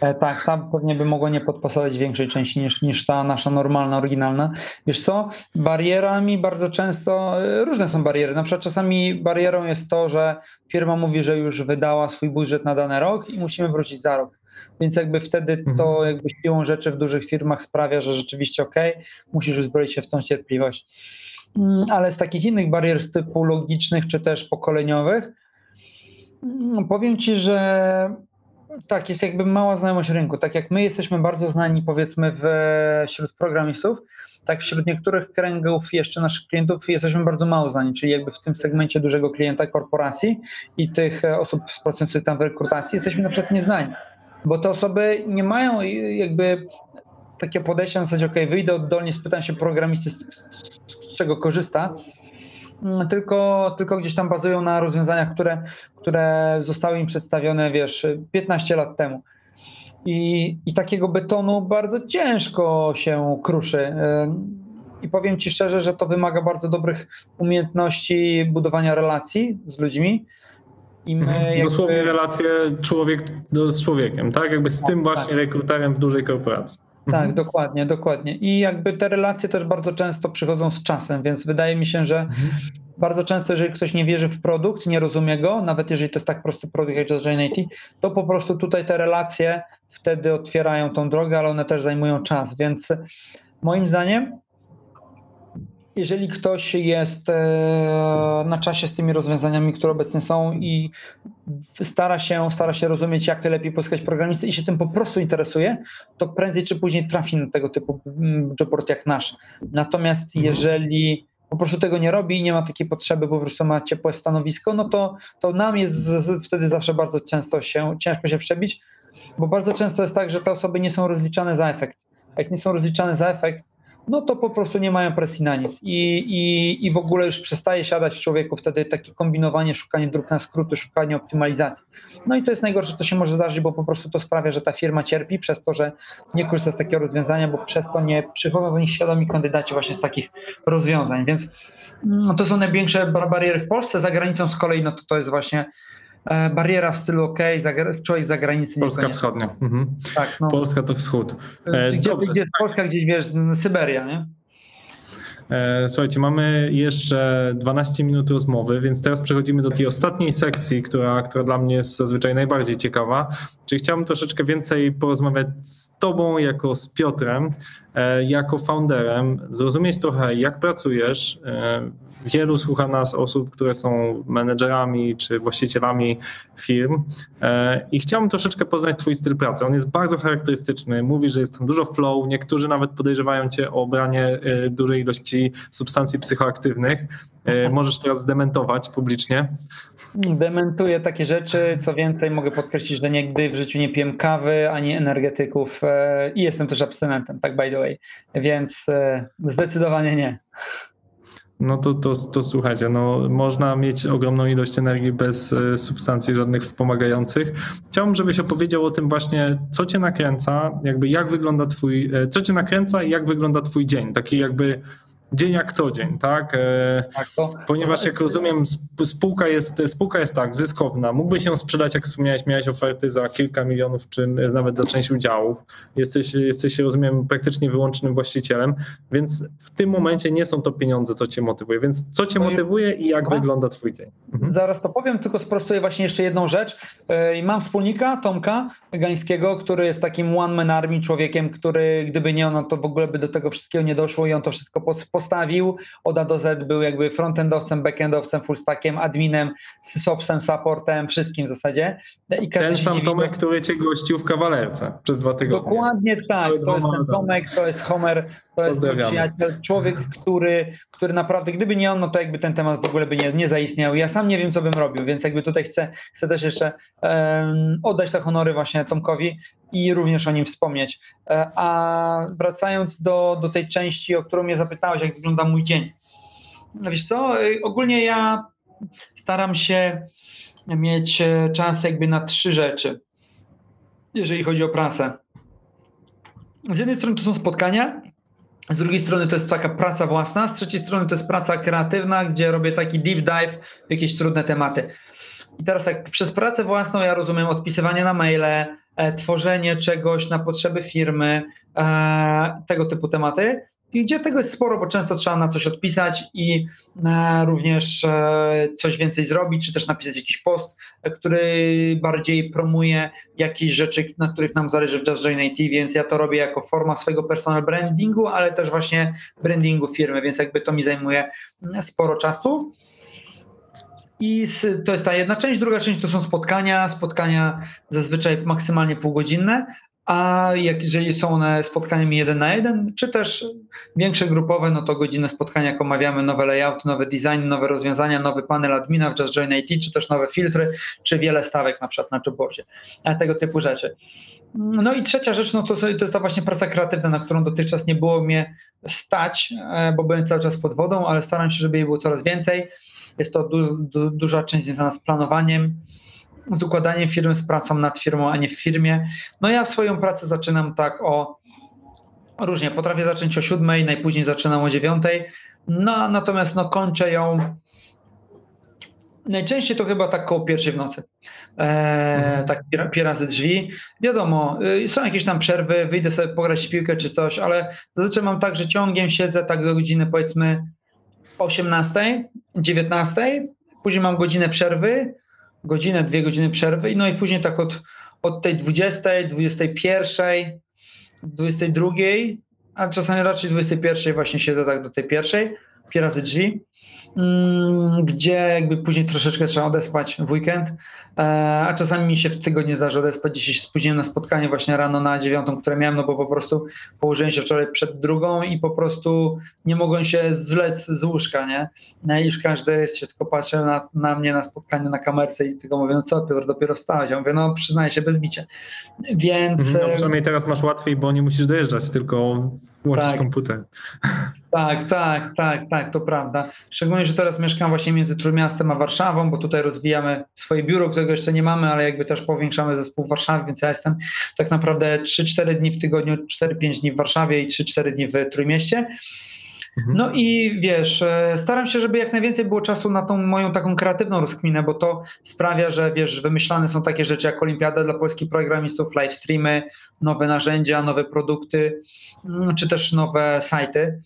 E, tak, tam pewnie by mogło nie podpasować większej części niż, niż ta nasza normalna, oryginalna. Wiesz co, barierami bardzo często, e, różne są bariery. Na przykład czasami barierą jest to, że firma mówi, że już wydała swój budżet na dany rok i musimy wrócić za rok. Więc jakby wtedy to Mhm. jakby siłą rzeczy w dużych firmach sprawia, że rzeczywiście ok, musisz uzbroić się w tą cierpliwość. Mm, Ale z takich innych barier z typu logicznych czy też pokoleniowych, mm, powiem Ci, że tak, jest jakby mała znajomość rynku. Tak jak my jesteśmy bardzo znani, powiedzmy, w, wśród programistów, tak wśród niektórych kręgów jeszcze naszych klientów jesteśmy bardzo mało znani, czyli jakby w tym segmencie dużego klienta korporacji i tych e, osób pracujących tam w rekrutacji jesteśmy na przykład nieznani, bo te osoby nie mają jakby takie podejście na zasadzie, ok, wyjdę oddolnie, spytam się programisty, z, z czego korzysta, Mm, tylko, tylko gdzieś tam bazują na rozwiązaniach, które, które zostały im przedstawione, wiesz, 15 lat temu. I, I takiego betonu bardzo ciężko się kruszy. Ym, I powiem Ci szczerze, że to wymaga bardzo dobrych umiejętności budowania relacji z ludźmi. I my Mhm. jakby- Dosłownie relacje człowiek do, z człowiekiem, tak? Jakby z tym właśnie rekruterem w dużej korporacji. Tak, Mhm. dokładnie, dokładnie. I jakby te relacje też bardzo często przychodzą z czasem, więc wydaje mi się, że bardzo często, jeżeli ktoś nie wierzy w produkt, nie rozumie go, nawet jeżeli to jest tak prosty produkt jak Just IT, to po prostu tutaj te relacje wtedy otwierają tą drogę, ale one też zajmują czas, więc moim zdaniem jeżeli ktoś jest e, na czasie z tymi rozwiązaniami, które obecnie są i stara się, stara się rozumieć, jak lepiej pozyskać programistę i się tym po prostu interesuje, to prędzej czy później trafi na tego typu mm, jobboard jak nasz. Natomiast Mhm. jeżeli po prostu tego nie robi i nie ma takiej potrzeby, po prostu ma ciepłe stanowisko, no to, to nam jest wtedy zawsze bardzo często się, ciężko się przebić, bo bardzo często jest tak, że te osoby nie są rozliczane za efekt. Jak nie są rozliczane za efekt, no to po prostu nie mają presji na nic. I, i, i w ogóle już przestaje siadać w człowieku wtedy takie kombinowanie, szukanie dróg na skróty, szukanie optymalizacji. No i to jest najgorsze, co się może zdarzyć, bo po prostu to sprawia, że ta firma cierpi przez to, że nie korzysta z takiego rozwiązania, bo przez to nie przychodzą do nich świadomi kandydaci właśnie z takich rozwiązań, więc no, to są największe bar- bariery w Polsce, za granicą z kolei no to to jest właśnie bariera w stylu OK, człowiek z zagranicy Polska wschodnia. Mhm. Tak, no. Polska to wschód. E, Gdzie, dobrze, gdzie jest Polska, gdzieś wiesz, Syberia, nie? E, Słuchajcie, mamy jeszcze 12 minut rozmowy, więc teraz przechodzimy do takiej ostatniej sekcji, która, która dla mnie jest zazwyczaj najbardziej ciekawa. Czyli chciałbym troszeczkę więcej porozmawiać z Tobą jako z Piotrem e, jako founderem, zrozumieć trochę, jak pracujesz. E, Wielu słucha nas osób, które są menedżerami czy właścicielami firm e, i chciałbym troszeczkę poznać Twój styl pracy. On jest bardzo charakterystyczny. Mówi, że jest tam dużo flow. Niektórzy nawet podejrzewają Cię o branie e, dużej ilości substancji psychoaktywnych. E, Możesz teraz zdementować publicznie. Dementuję takie rzeczy. Co więcej, mogę podkreślić, że nigdy w życiu nie piłem kawy ani energetyków e, i jestem też abstynentem, tak by the Więc e, zdecydowanie nie. No to, to, to słuchajcie, no, można mieć ogromną ilość energii bez e, substancji żadnych wspomagających. Chciałbym, żebyś opowiedział o tym właśnie, co cię nakręca, jakby jak wygląda twój, e, co cię nakręca i jak wygląda twój dzień, taki jakby dzień jak co dzień, tak? E, Tak, Ponieważ jak rozumiem, sp- spółka jest, spółka jest tak, zyskowna. Mógłbyś ją sprzedać, jak wspomniałeś, miałeś oferty za kilka milionów, czy nawet za część udziałów. Jesteś, jesteś rozumiem, praktycznie wyłącznym właścicielem, więc w tym momencie nie są to pieniądze, co cię motywuje. Więc co cię No motywuje i jak wygląda twój dzień? Mhm. Zaraz to powiem, tylko sprostuję właśnie jeszcze jedną rzecz. E, i Mam wspólnika, Tomka Gańskiego, który jest takim one-man army człowiekiem, który gdyby nie on, no to w ogóle by do tego wszystkiego nie doszło i on to wszystko pos- postawił. Od A do Z był jakby frontendowcem, backendowcem, fullstackiem, adminem, sysopsem, supportem, wszystkim w zasadzie. Ten sam Tomek, który cię gościł w kawalerce przez dwa tygodnie. Dokładnie tak, to jest ten. Tomek, to jest Homer, to jest przyjaciel, człowiek, który, który naprawdę, gdyby nie on, no to jakby ten temat w ogóle by nie, nie zaistniał. Ja sam nie wiem, co bym robił, więc jakby tutaj chcę, chcę też jeszcze em, oddać te honory właśnie Tomkowi i również o nim wspomnieć. E, a wracając do, do tej części, o którą mnie zapytałeś, jak wygląda mój dzień. No wiesz co, y, ogólnie ja staram się mieć e, czas jakby na trzy rzeczy, jeżeli chodzi o pracę. Z jednej strony to są spotkania, z drugiej strony to jest taka praca własna, z trzeciej strony to jest praca kreatywna, gdzie robię taki deep dive w jakieś trudne tematy. I teraz tak, przez pracę własną ja rozumiem odpisywanie na maile, e, tworzenie czegoś na potrzeby firmy, e, tego typu tematy. Gdzie tego jest sporo, bo często trzeba na coś odpisać i e, również e, coś więcej zrobić, czy też napisać jakiś post, e, który bardziej promuje jakieś rzeczy, na których nam zależy w Just Join IT, więc ja to robię jako forma swojego personal brandingu, ale też właśnie brandingu firmy, więc jakby to mi zajmuje sporo czasu. I to jest ta jedna część. Druga część to są spotkania. Spotkania zazwyczaj maksymalnie półgodzinne, a jak, jeżeli są one spotkaniami jeden na jeden, czy też większe grupowe, no to godzinne spotkania, jak omawiamy nowe layouty, nowe designy, nowe rozwiązania, nowy panel admina w Just Join IT, czy też nowe filtry, czy wiele stawek na przykład na jobboardzie, tego typu rzeczy. No i trzecia rzecz, no to, to jest ta właśnie praca kreatywna, na którą dotychczas nie było mnie stać, e, bo byłem cały czas pod wodą, ale staram się, żeby jej było coraz więcej. Jest to du, du, duża część związana z planowaniem, z układaniem firmy, z pracą nad firmą, a nie w firmie. No ja swoją pracę zaczynam tak o różnie. Potrafię zacząć o siódmej, najpóźniej zaczynam o dziewiątej. No, natomiast no, kończę ją najczęściej to chyba tak koło pierwszej w nocy. E, Mhm. Tak pier- pierazy drzwi. Wiadomo, y, są jakieś tam przerwy, wyjdę sobie pograć piłkę czy coś, ale zazwyczaj mam tak, że ciągiem siedzę tak do godziny powiedzmy 18, 19, później mam godzinę przerwy, godzinę, dwie godziny przerwy, no i później tak od, od tej 20, 21, 22, a czasami raczej 21 właśnie siedzę tak do tej pierwszej, pierazy drzwi, mm, gdzie jakby później troszeczkę trzeba odespać w weekend, a czasami mi się w tygodniu zdarzy odespać, dzisiaj się spóźniłem na spotkanie właśnie rano na dziewiątą, które miałem, no bo po prostu położyłem się wczoraj przed drugą i po prostu nie mogłem się zwlec z łóżka, nie? No i już każdy się tylko patrzy na, na mnie na spotkaniu na kamerce i tylko mówię, no co Piotr, dopiero wstałeś? Ja mówię, no przyznaję się bez bicia. Więc... Mhm, No, e, przynajmniej teraz masz łatwiej, bo nie musisz dojeżdżać, tylko włączyć Tak. komputer. Tak, tak, tak, tak, to prawda. Szczególnie, że teraz mieszkam właśnie między Trójmiastem a Warszawą, bo tutaj rozwijamy swoje biuro, którego jeszcze nie mamy, ale jakby też powiększamy zespół w Warszawie, więc ja jestem tak naprawdę 3-4 dni w tygodniu, 4-5 dni w Warszawie i 3-4 dni w Trójmieście. Mhm. No i wiesz, e, staram się, żeby jak najwięcej było czasu na tą moją taką kreatywną rozkminę, bo to sprawia, że wiesz, wymyślane są takie rzeczy jak Olimpiada dla polskich programistów, live streamy, nowe narzędzia, nowe produkty, mm, czy też nowe sajty.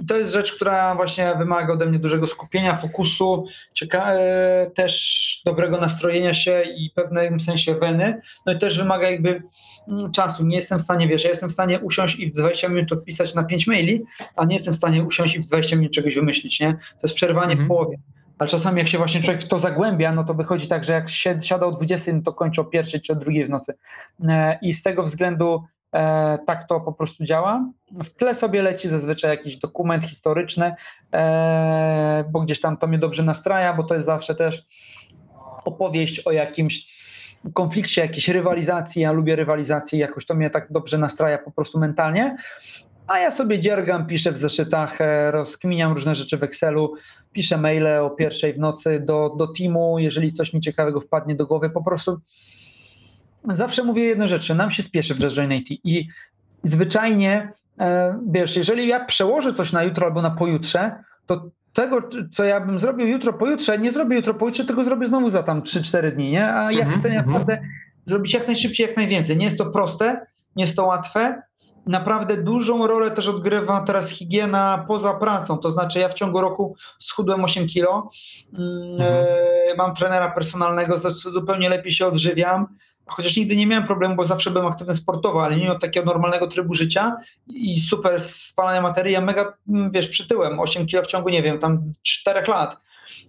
I to jest rzecz, która właśnie wymaga ode mnie dużego skupienia, fokusu, cieka- e, też dobrego nastrojenia się i w pewnym sensie weny. No i też wymaga jakby mm, czasu. Nie jestem w stanie, wiesz, ja jestem w stanie usiąść i w 20 minut odpisać na 5 maili, a nie jestem w stanie usiąść i w 20 minut czegoś wymyślić, nie? To jest przerwanie Mhm. w połowie. Ale czasami jak się właśnie człowiek w to zagłębia, no to wychodzi tak, że jak siada o 20, no to kończy o pierwszej czy o drugiej w nocy. E, I z tego względu tak to po prostu działa. W tle sobie leci zazwyczaj jakiś dokument historyczny, e, bo gdzieś tam to mnie dobrze nastraja, bo to jest zawsze też opowieść o jakimś konflikcie, jakiejś rywalizacji. Ja lubię rywalizację, jakoś to mnie tak dobrze nastraja po prostu mentalnie. A ja sobie dziergam, piszę w zeszytach, e, rozkminiam różne rzeczy w Excelu, piszę maile o pierwszej w nocy do, do teamu, jeżeli coś mi ciekawego wpadnie do głowy, po prostu zawsze mówię jedną rzecz, że nam się spieszy w Jazz IT i zwyczajnie, e, wiesz, jeżeli ja przełożę coś na jutro albo na pojutrze, to tego, co ja bym zrobił jutro, pojutrze, nie zrobię jutro, pojutrze, tego zrobię znowu za tam 3-4 dni, nie? A ja Mhm, chcę mhm. naprawdę zrobić jak najszybciej, jak najwięcej. Nie jest to proste, nie jest to łatwe. Naprawdę dużą rolę też odgrywa teraz higiena poza pracą. To znaczy, ja w ciągu roku schudłem 8 kilo. Mm, Mhm. e, Mam trenera personalnego, zu- zupełnie lepiej się odżywiam. Chociaż nigdy nie miałem problemu, bo zawsze byłem aktywny sportowo, ale nie miałem takiego normalnego trybu życia i super spalania materii. Ja mega, mm, wiesz, przytyłem 8 kilo w ciągu, nie wiem, tam 4 lat.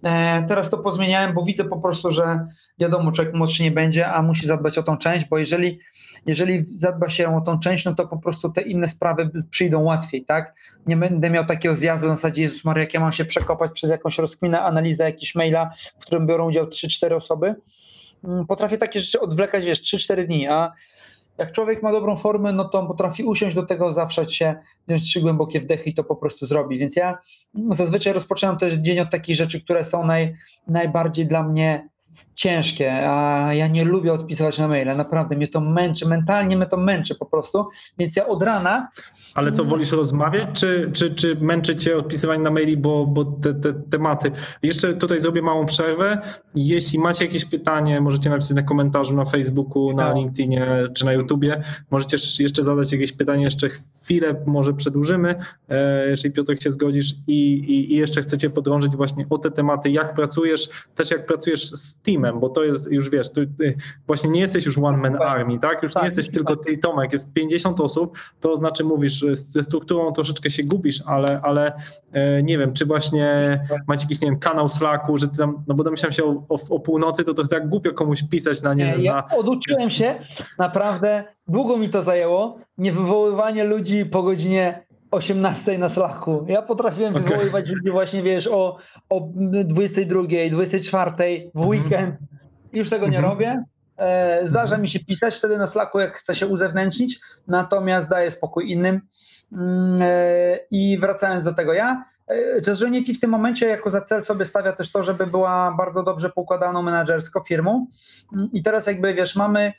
E, Teraz to pozmieniałem, bo widzę po prostu, że wiadomo, człowiek młodszy nie będzie, a musi zadbać o tą część, bo jeżeli, jeżeli zadba się o tą część, no to po prostu te inne sprawy przyjdą łatwiej, tak? Nie będę miał takiego zjazdu na zasadzie, Jezus Maria, jak ja mam się przekopać przez jakąś rozkminę, analizę jakiś maila, w którym biorą udział 3-4 osoby. Mm, Potrafię takie rzeczy odwlekać, wiesz, 3-4 dni, a jak człowiek ma dobrą formę, no to potrafi usiąść do tego, zaprzeć się, wziąć trzy głębokie wdechy i to po prostu zrobi. Więc ja mm, zazwyczaj rozpoczynam też dzień od takich rzeczy, które są naj, najbardziej dla mnie ciężkie, a ja nie lubię odpisywać na maile, naprawdę mnie to męczy, mentalnie mnie to męczy po prostu, więc ja od rana Ale co, wolisz rozmawiać, czy, czy, czy męczy cię odpisywanie na maili, bo, bo te, te tematy. Jeszcze tutaj zrobię małą przerwę. Jeśli macie jakieś pytanie, możecie napisać na komentarzu na Facebooku, na No. LinkedInie czy na YouTubie. Możecie jeszcze zadać jakieś pytanie, jeszcze chwilę może przedłużymy, e, jeżeli Piotrek się zgodzisz i, i, i jeszcze chcecie podrążyć właśnie o te tematy, jak pracujesz, też jak pracujesz z teamem, bo to jest już wiesz, tu, y, właśnie nie jesteś już one man army, tak? Już Tak, nie jesteś tak. tylko ty i Tomek, jest 50 osób, to znaczy mówisz, ze strukturą troszeczkę się gubisz, ale, ale e, nie wiem, czy właśnie macie jakiś, nie wiem, kanał Slacku, że ty tam, no bo domyślam się o, o, o północy, to trochę tak głupio komuś pisać na, nie wiem, ja na... oduczyłem się, naprawdę długo mi to zajęło, nie wywoływanie ludzi po godzinie 18 na Slacku. Ja potrafiłem Okej. wywoływać ludzi właśnie, wiesz, o, o 22, 24 w weekend. Już tego nie Mhm. robię. E, Zdarza mi się pisać wtedy na Slacku, jak chcę się uzewnętrznić, natomiast daję spokój innym. Mm, e, I wracając do tego, ja Jazz Unity w tym momencie jako za cel sobie stawia też to, żeby była bardzo dobrze poukładaną menadżersko firmą. Mm, I teraz jakby wiesz, mamy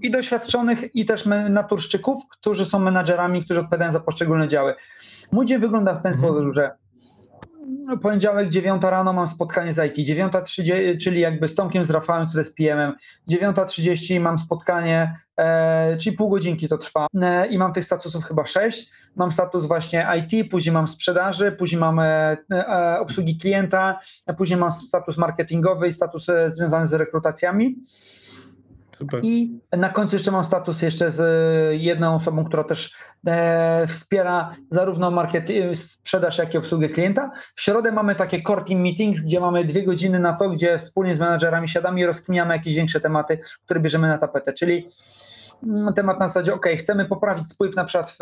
i doświadczonych, i też naturszczyków, którzy są menadżerami, którzy odpowiadają za poszczególne działy. Mój dzień wygląda w ten Mhm. sposób, że poniedziałek 9 rano mam spotkanie z IT, 9.30, czyli jakby z Tomkiem z Rafałem, który jest PM-em, 9.30 mam spotkanie, e, czyli pół godzinki to trwa e, i mam tych statusów chyba 6. Mam status właśnie IT, później mam sprzedaży, później mam e, e, obsługi klienta, później mam status marketingowy i status e, związany z rekrutacjami. Super. I na końcu jeszcze mam status jeszcze z e, jedną osobą, która też e, wspiera zarówno market, e, sprzedaż, jak i obsługę klienta. W środę mamy takie core team meetings, gdzie mamy dwie godziny na to, gdzie wspólnie z menadżerami siadamy i rozkminiamy jakieś większe tematy, które bierzemy na tapetę, czyli mm, temat na zasadzie, ok, chcemy poprawić spływ na przykład w,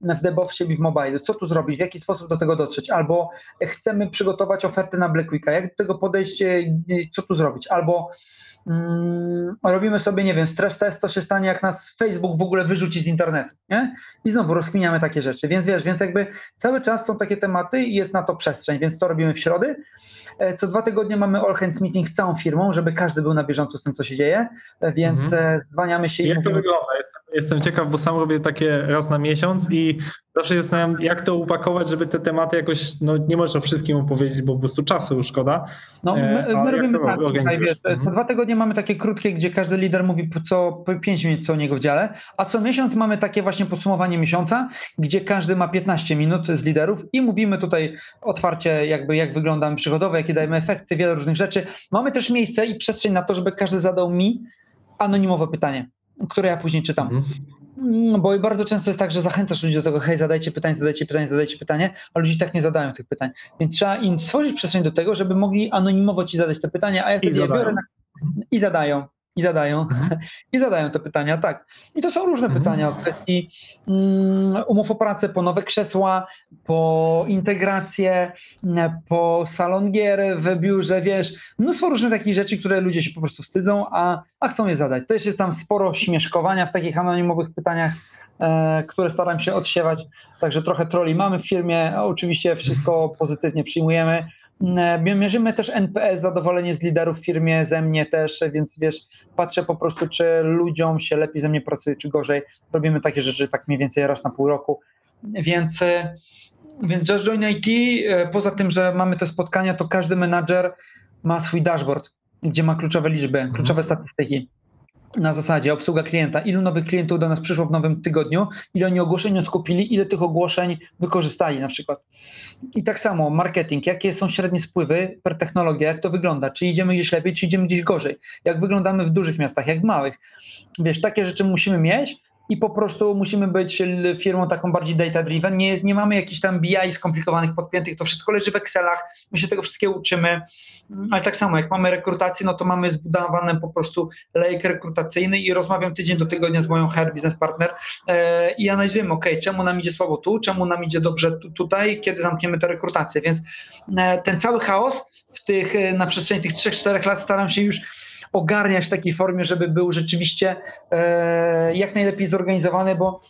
w DevOpsie i w mobile, co tu zrobić, w jaki sposób do tego dotrzeć, albo chcemy przygotować oferty na Black Weeka, jak do tego podejść, e, co tu zrobić, albo robimy sobie, nie wiem, stres test, co się stanie, jak nas Facebook w ogóle wyrzuci z internetu, nie? I znowu rozkminiamy takie rzeczy, więc wiesz, więc jakby cały czas są takie tematy i jest na to przestrzeń, więc to robimy w środy. E, Co dwa tygodnie mamy all hands meeting z całą firmą, żeby każdy był na bieżąco z tym, co się dzieje, e, więc Mhm. zwaniamy się i Jak to mówimy, wygląda? Jestem, jestem ciekaw, bo sam robię takie raz na miesiąc i zawsze się zastanawiam, jak to upakować, żeby te tematy jakoś, no nie można wszystkim opowiedzieć, bo po prostu czasu szkoda. No, E, my, my robimy to tak, wiesz, Mhm. co dwa tygodnie mamy takie krótkie, gdzie każdy lider mówi co 5 minut co u niego w dziale, a co miesiąc mamy takie właśnie podsumowanie miesiąca, gdzie każdy ma 15 minut z liderów i mówimy tutaj otwarcie jakby jak wyglądamy przychodowo, jakie dajemy efekty, wiele różnych rzeczy. Mamy też miejsce i przestrzeń na to, żeby każdy zadał mi anonimowe pytanie, które ja później czytam. Mhm. No bo bardzo często jest tak, że zachęcasz ludzi do tego, hej, zadajcie pytanie, zadajcie pytanie, zadajcie pytanie, a ludzie tak nie zadają tych pytań. Więc trzeba im stworzyć przestrzeń do tego, żeby mogli anonimowo ci zadać te pytania, a ja wtedy je zadają. biorę na... i zadają. I zadają, Mhm. i zadają te pytania, tak. I to są różne Mhm. pytania od kwestii mm, umów o pracę, po nowe krzesła, po integrację, mm, po salon gier w biurze, wiesz, mnóstwo różnych takich rzeczy, które ludzie się po prostu wstydzą, a, a chcą je zadać. Też jest tam sporo śmieszkowania w takich anonimowych pytaniach, e, które staram się odsiewać, także trochę troli mamy w firmie, oczywiście wszystko pozytywnie przyjmujemy. E, Mierzymy też NPS, zadowolenie z liderów w firmie, ze mnie też, więc wiesz, patrzę po prostu, czy ludziom się lepiej ze mnie pracuje, czy gorzej. Robimy takie rzeczy tak mniej więcej raz na pół roku. Więc, e, więc Just Join IT, e, poza tym, że mamy te spotkania, to każdy menadżer ma swój dashboard, gdzie ma kluczowe liczby, kluczowe statystyki. Na zasadzie obsługa klienta, ilu nowych klientów do nas przyszło w nowym tygodniu, ile oni ogłoszeń skupili, ile tych ogłoszeń wykorzystali na przykład. I tak samo marketing, jakie są średnie spływy per technologia, jak to wygląda, czy idziemy gdzieś lepiej, czy idziemy gdzieś gorzej, jak wyglądamy w dużych miastach, jak w małych. Wiesz, takie rzeczy musimy mieć i po prostu musimy być firmą taką bardziej data-driven. Nie, nie mamy jakichś tam BI skomplikowanych, podpiętych, to wszystko leży w Excelach, my się tego wszystkiego uczymy, Mm, ale tak samo jak mamy rekrutację, no to mamy zbudowany po prostu lejek rekrutacyjny i rozmawiam tydzień do tygodnia z moją HR business partner e, i analizujemy, ok, czemu nam idzie słabo tu, czemu nam idzie dobrze tu, tutaj, kiedy zamkniemy tę rekrutację, więc e, ten cały chaos w tych, e, na przestrzeni tych 3-4 lat staram się już ogarniać w takiej formie, żeby był rzeczywiście e, jak najlepiej zorganizowany, bo,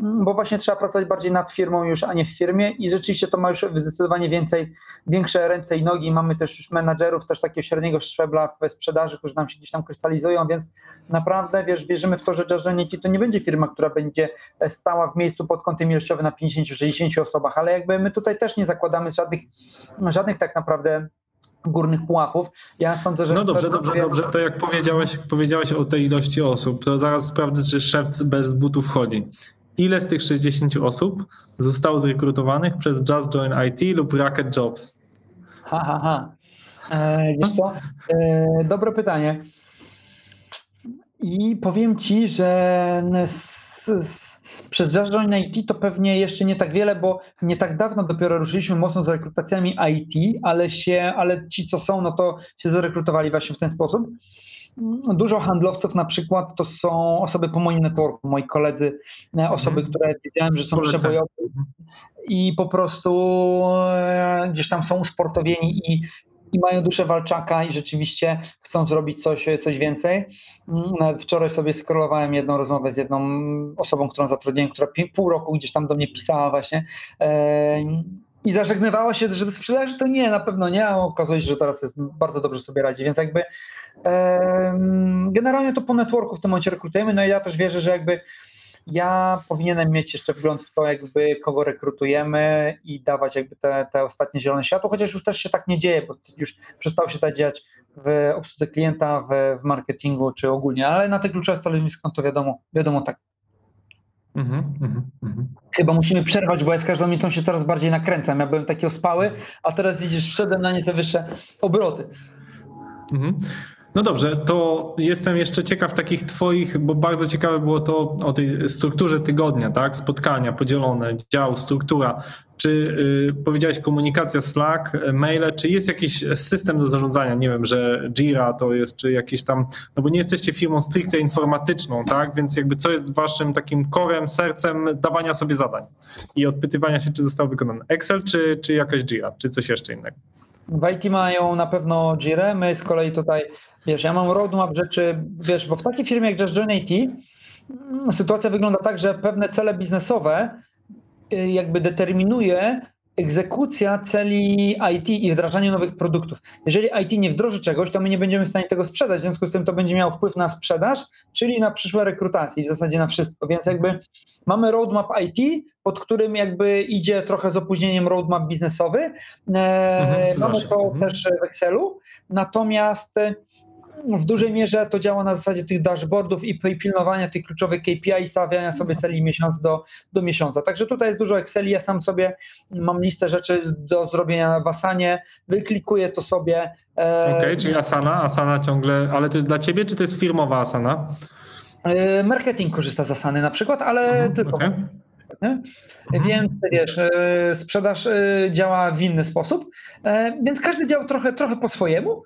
bo właśnie trzeba pracować bardziej nad firmą już, a nie w firmie i rzeczywiście to ma już zdecydowanie więcej, większe ręce i nogi. Mamy też już menadżerów, też takiego średniego szczebla w sprzedaży, którzy nam się gdzieś tam krystalizują, więc naprawdę wiesz, wierzymy w to, że Jarzenity to nie będzie firma, która będzie stała w miejscu pod kątem ilościowym na 50-60 osobach, ale jakby my tutaj też nie zakładamy żadnych, żadnych tak naprawdę górnych pułapów. Ja sądzę, że... No dobrze, dobrze, dobrze. To jak powiedziałeś, powiedziałeś o tej ilości osób, to zaraz sprawdzę, czy szewc bez butów wchodzi. Ile z tych 60 osób zostało zrekrutowanych przez Just Join IT lub Racket Jobs? Ha, ha, ha. E, wiesz co? E, dobre pytanie. I powiem ci, że s, s, przez Join IT to pewnie jeszcze nie tak wiele, bo nie tak dawno dopiero ruszyliśmy mocno z rekrutacjami IT, ale, się, ale ci, co są, no to się zarekrutowali właśnie w ten sposób. Dużo handlowców na przykład to są osoby po moim networku, moi koledzy, e, osoby, Mhm. które wiedziałem, że są przebojowe i po prostu e, gdzieś tam są usportowieni i, i mają duszę walczaka i rzeczywiście chcą zrobić coś, coś więcej. Mm, wczoraj sobie scrollowałem jedną rozmowę z jedną osobą, którą zatrudniłem, która pół roku gdzieś tam do mnie pisała właśnie e, i zażegnywała się, że do sprzedaży to nie, na pewno nie, a okazuje się, że teraz jest bardzo dobrze sobie radzi, więc jakby em, generalnie to po networku w tym momencie rekrutujemy, no i ja też wierzę, że jakby ja powinienem mieć jeszcze wgląd w to, jakby kogo rekrutujemy i dawać jakby te, te ostatnie zielone światło, chociaż już też się tak nie dzieje, bo już przestało się tak dziać w obsłudze klienta, w, w marketingu czy ogólnie, ale na te kluczowe stanowiska to wiadomo, wiadomo tak. Mhm, mhm, mhm. Chyba musimy przerwać, bo ja z każdą minutą się coraz bardziej nakręcam. Ja byłem taki ospały, a teraz widzisz, wszedłem na nieco wyższe obroty. Mhm. No dobrze, to jestem jeszcze ciekaw takich Twoich, bo bardzo ciekawe było to o tej strukturze tygodnia, tak? Spotkania podzielone, dział, struktura. Czy y, powiedziałeś komunikacja Slack, maile, czy jest jakiś system do zarządzania? Nie wiem, że Jira to jest, czy jakiś tam, no bo nie jesteście firmą stricte informatyczną, tak? Więc jakby co jest Waszym takim korem, sercem dawania sobie zadań i odpytywania się, czy zostało wykonane? Excel, czy, czy jakaś Jira, czy coś jeszcze innego? IT mają na pewno Jira, my z kolei tutaj, wiesz, ja mam roadmap rzeczy, wiesz, bo w takiej firmie jak Just Join IT mm, sytuacja wygląda tak, że pewne cele biznesowe y, jakby determinuje egzekucja celi IT i wdrażanie nowych produktów. Jeżeli IT nie wdroży czegoś, to my nie będziemy w stanie tego sprzedać, w związku z tym to będzie miało wpływ na sprzedaż, czyli na przyszłe rekrutacje i w zasadzie na wszystko. Więc jakby mamy roadmap IT, pod którym jakby idzie trochę z opóźnieniem roadmap biznesowy. E, Mhm, mamy to Mhm. też w Excelu, natomiast w dużej mierze to działa na zasadzie tych dashboardów i pilnowania tych kluczowych KPI i stawiania sobie celi miesiąc do, do miesiąca. Także tutaj jest dużo Exceli, ja sam sobie mam listę rzeczy do zrobienia w Asanie, wyklikuję to sobie. e, Okej, czyli Asana, Asana ciągle, ale to jest dla ciebie, czy to jest firmowa Asana? e, Marketing korzysta z Asany na przykład, ale Mhm, tylko. okej. nie? Więc wiesz, e, sprzedaż e, działa w inny sposób, e, więc każdy działa trochę, trochę po swojemu,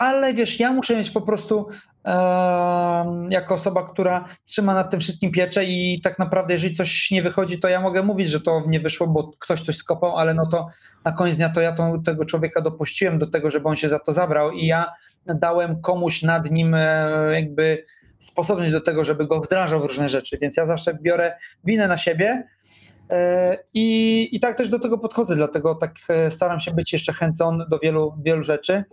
ale wiesz, ja muszę mieć po prostu e, jako osoba, która trzyma nad tym wszystkim pieczę i tak naprawdę jeżeli coś nie wychodzi, to ja mogę mówić, że to nie wyszło, bo ktoś coś skopał, ale no to na koniec dnia to ja tą, tego człowieka dopuściłem do tego, żeby on się za to zabrał i ja dałem komuś nad nim e, jakby sposobność do tego, żeby go wdrażał w różne rzeczy, więc ja zawsze biorę winę na siebie, E, I, I tak też do tego podchodzę, dlatego tak e, staram się być jeszcze chęcony do wielu, wielu rzeczy,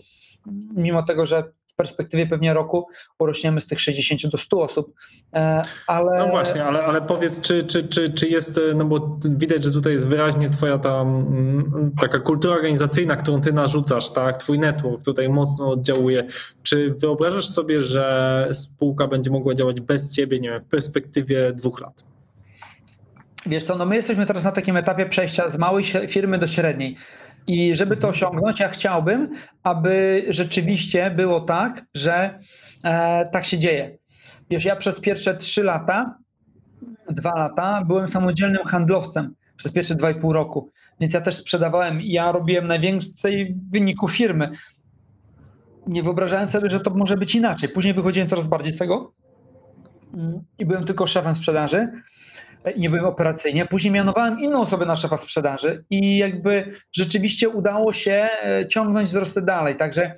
mimo tego, że w perspektywie pewnie roku urośniemy z tych 60 do 100 osób, E, ale... No właśnie, ale, ale powiedz, czy, czy, czy, czy jest, no bo widać, że tutaj jest wyraźnie twoja ta mm, taka kultura organizacyjna, którą ty narzucasz, tak, twój network tutaj mocno oddziałuje. Czy wyobrażasz sobie, że spółka będzie mogła działać bez ciebie, nie wiem, w perspektywie dwóch lat? Wiesz co, no my jesteśmy teraz na takim etapie przejścia z małej firmy do średniej. I żeby to osiągnąć, ja chciałbym, aby rzeczywiście było tak, że e, tak się dzieje. Wiesz, ja przez pierwsze trzy lata, dwa lata byłem samodzielnym handlowcem przez pierwsze dwa i pół roku. Więc ja też sprzedawałem, ja robiłem najwięcej wyniku firmy. Nie wyobrażałem sobie, że to może być inaczej. Później wychodziłem coraz bardziej z tego Mm, i byłem tylko szefem sprzedaży nie byłem operacyjnie. Później mianowałem inną osobę na szefa sprzedaży i jakby rzeczywiście udało się e, ciągnąć wzrosty dalej. Także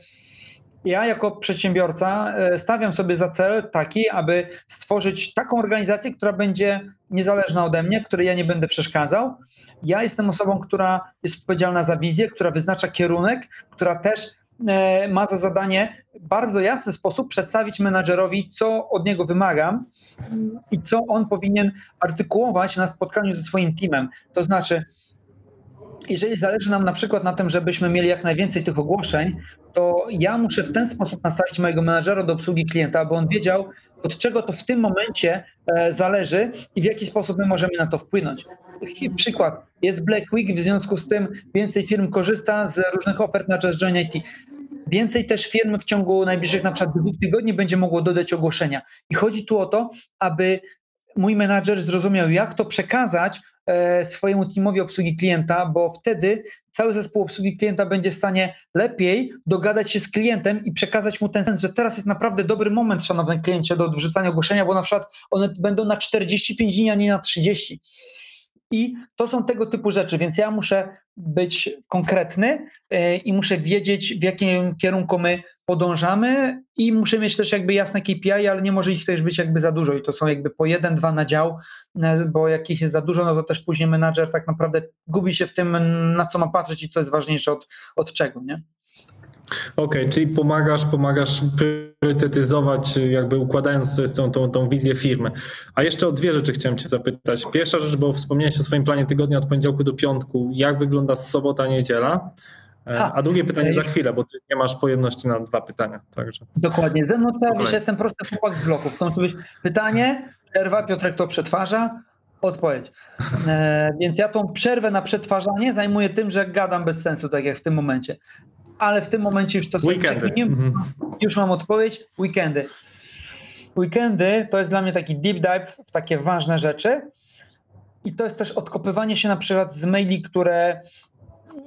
ja jako przedsiębiorca e, stawiam sobie za cel taki, aby stworzyć taką organizację, która będzie niezależna ode mnie, której ja nie będę przeszkadzał. Ja jestem osobą, która jest odpowiedzialna za wizję, która wyznacza kierunek, która też ma za zadanie w bardzo jasny sposób przedstawić menadżerowi, co od niego wymagam i co on powinien artykułować na spotkaniu ze swoim teamem. To znaczy, jeżeli zależy nam na przykład na tym, żebyśmy mieli jak najwięcej tych ogłoszeń, to ja muszę w ten sposób nastawić mojego menadżera do obsługi klienta, aby on wiedział, od czego to w tym momencie e, zależy i w jaki sposób my możemy na to wpłynąć. Przykład, jest Black Week, w związku z tym więcej firm korzysta z różnych ofert na Just Join IT. Więcej też firm w ciągu najbliższych na przykład dwóch tygodni będzie mogło dodać ogłoszenia. I chodzi tu o to, aby mój menadżer zrozumiał, jak to przekazać e, swojemu teamowi obsługi klienta, bo wtedy cały zespół obsługi klienta będzie w stanie lepiej dogadać się z klientem i przekazać mu ten sens, że teraz jest naprawdę dobry moment, szanowny kliencie, do wrzucania ogłoszenia, bo na przykład one będą na 45 dni, a nie na 30. I to są tego typu rzeczy, więc ja muszę być konkretny e, i muszę wiedzieć, w jakim kierunku my podążamy i muszę mieć też jakby jasne KPI, ale nie może ich też być jakby za dużo i to są jakby po jeden, dwa na dział, e, bo jak ich jest za dużo, no to też później menadżer tak naprawdę gubi się w tym, na co ma patrzeć i co jest ważniejsze od, od czego, nie? Okej, czyli pomagasz, pomagasz priorytetyzować, jakby układając sobie tą, tą, tą wizję firmy. A jeszcze o dwie rzeczy chciałem Cię zapytać. Pierwsza rzecz, bo wspomniałeś o swoim planie tygodnia od poniedziałku do piątku. Jak wygląda sobota, niedziela? E, A, A drugie pytanie e, za chwilę, bo Ty nie masz pojemności na dwa pytania. Także. Dokładnie. Ze mną trzeba być, jestem prosty chłopak z bloków. Musi być pytanie, przerwa, Piotrek to przetwarza, odpowiedź. E, więc ja tą przerwę na przetwarzanie zajmuję tym, że gadam bez sensu, tak jak w tym momencie. Ale w tym momencie już to Weekendy. przekminiłem, Mhm. już mam odpowiedź, weekendy. Weekendy to jest dla mnie taki deep dive w takie ważne rzeczy i to jest też odkopywanie się na przykład z maili, które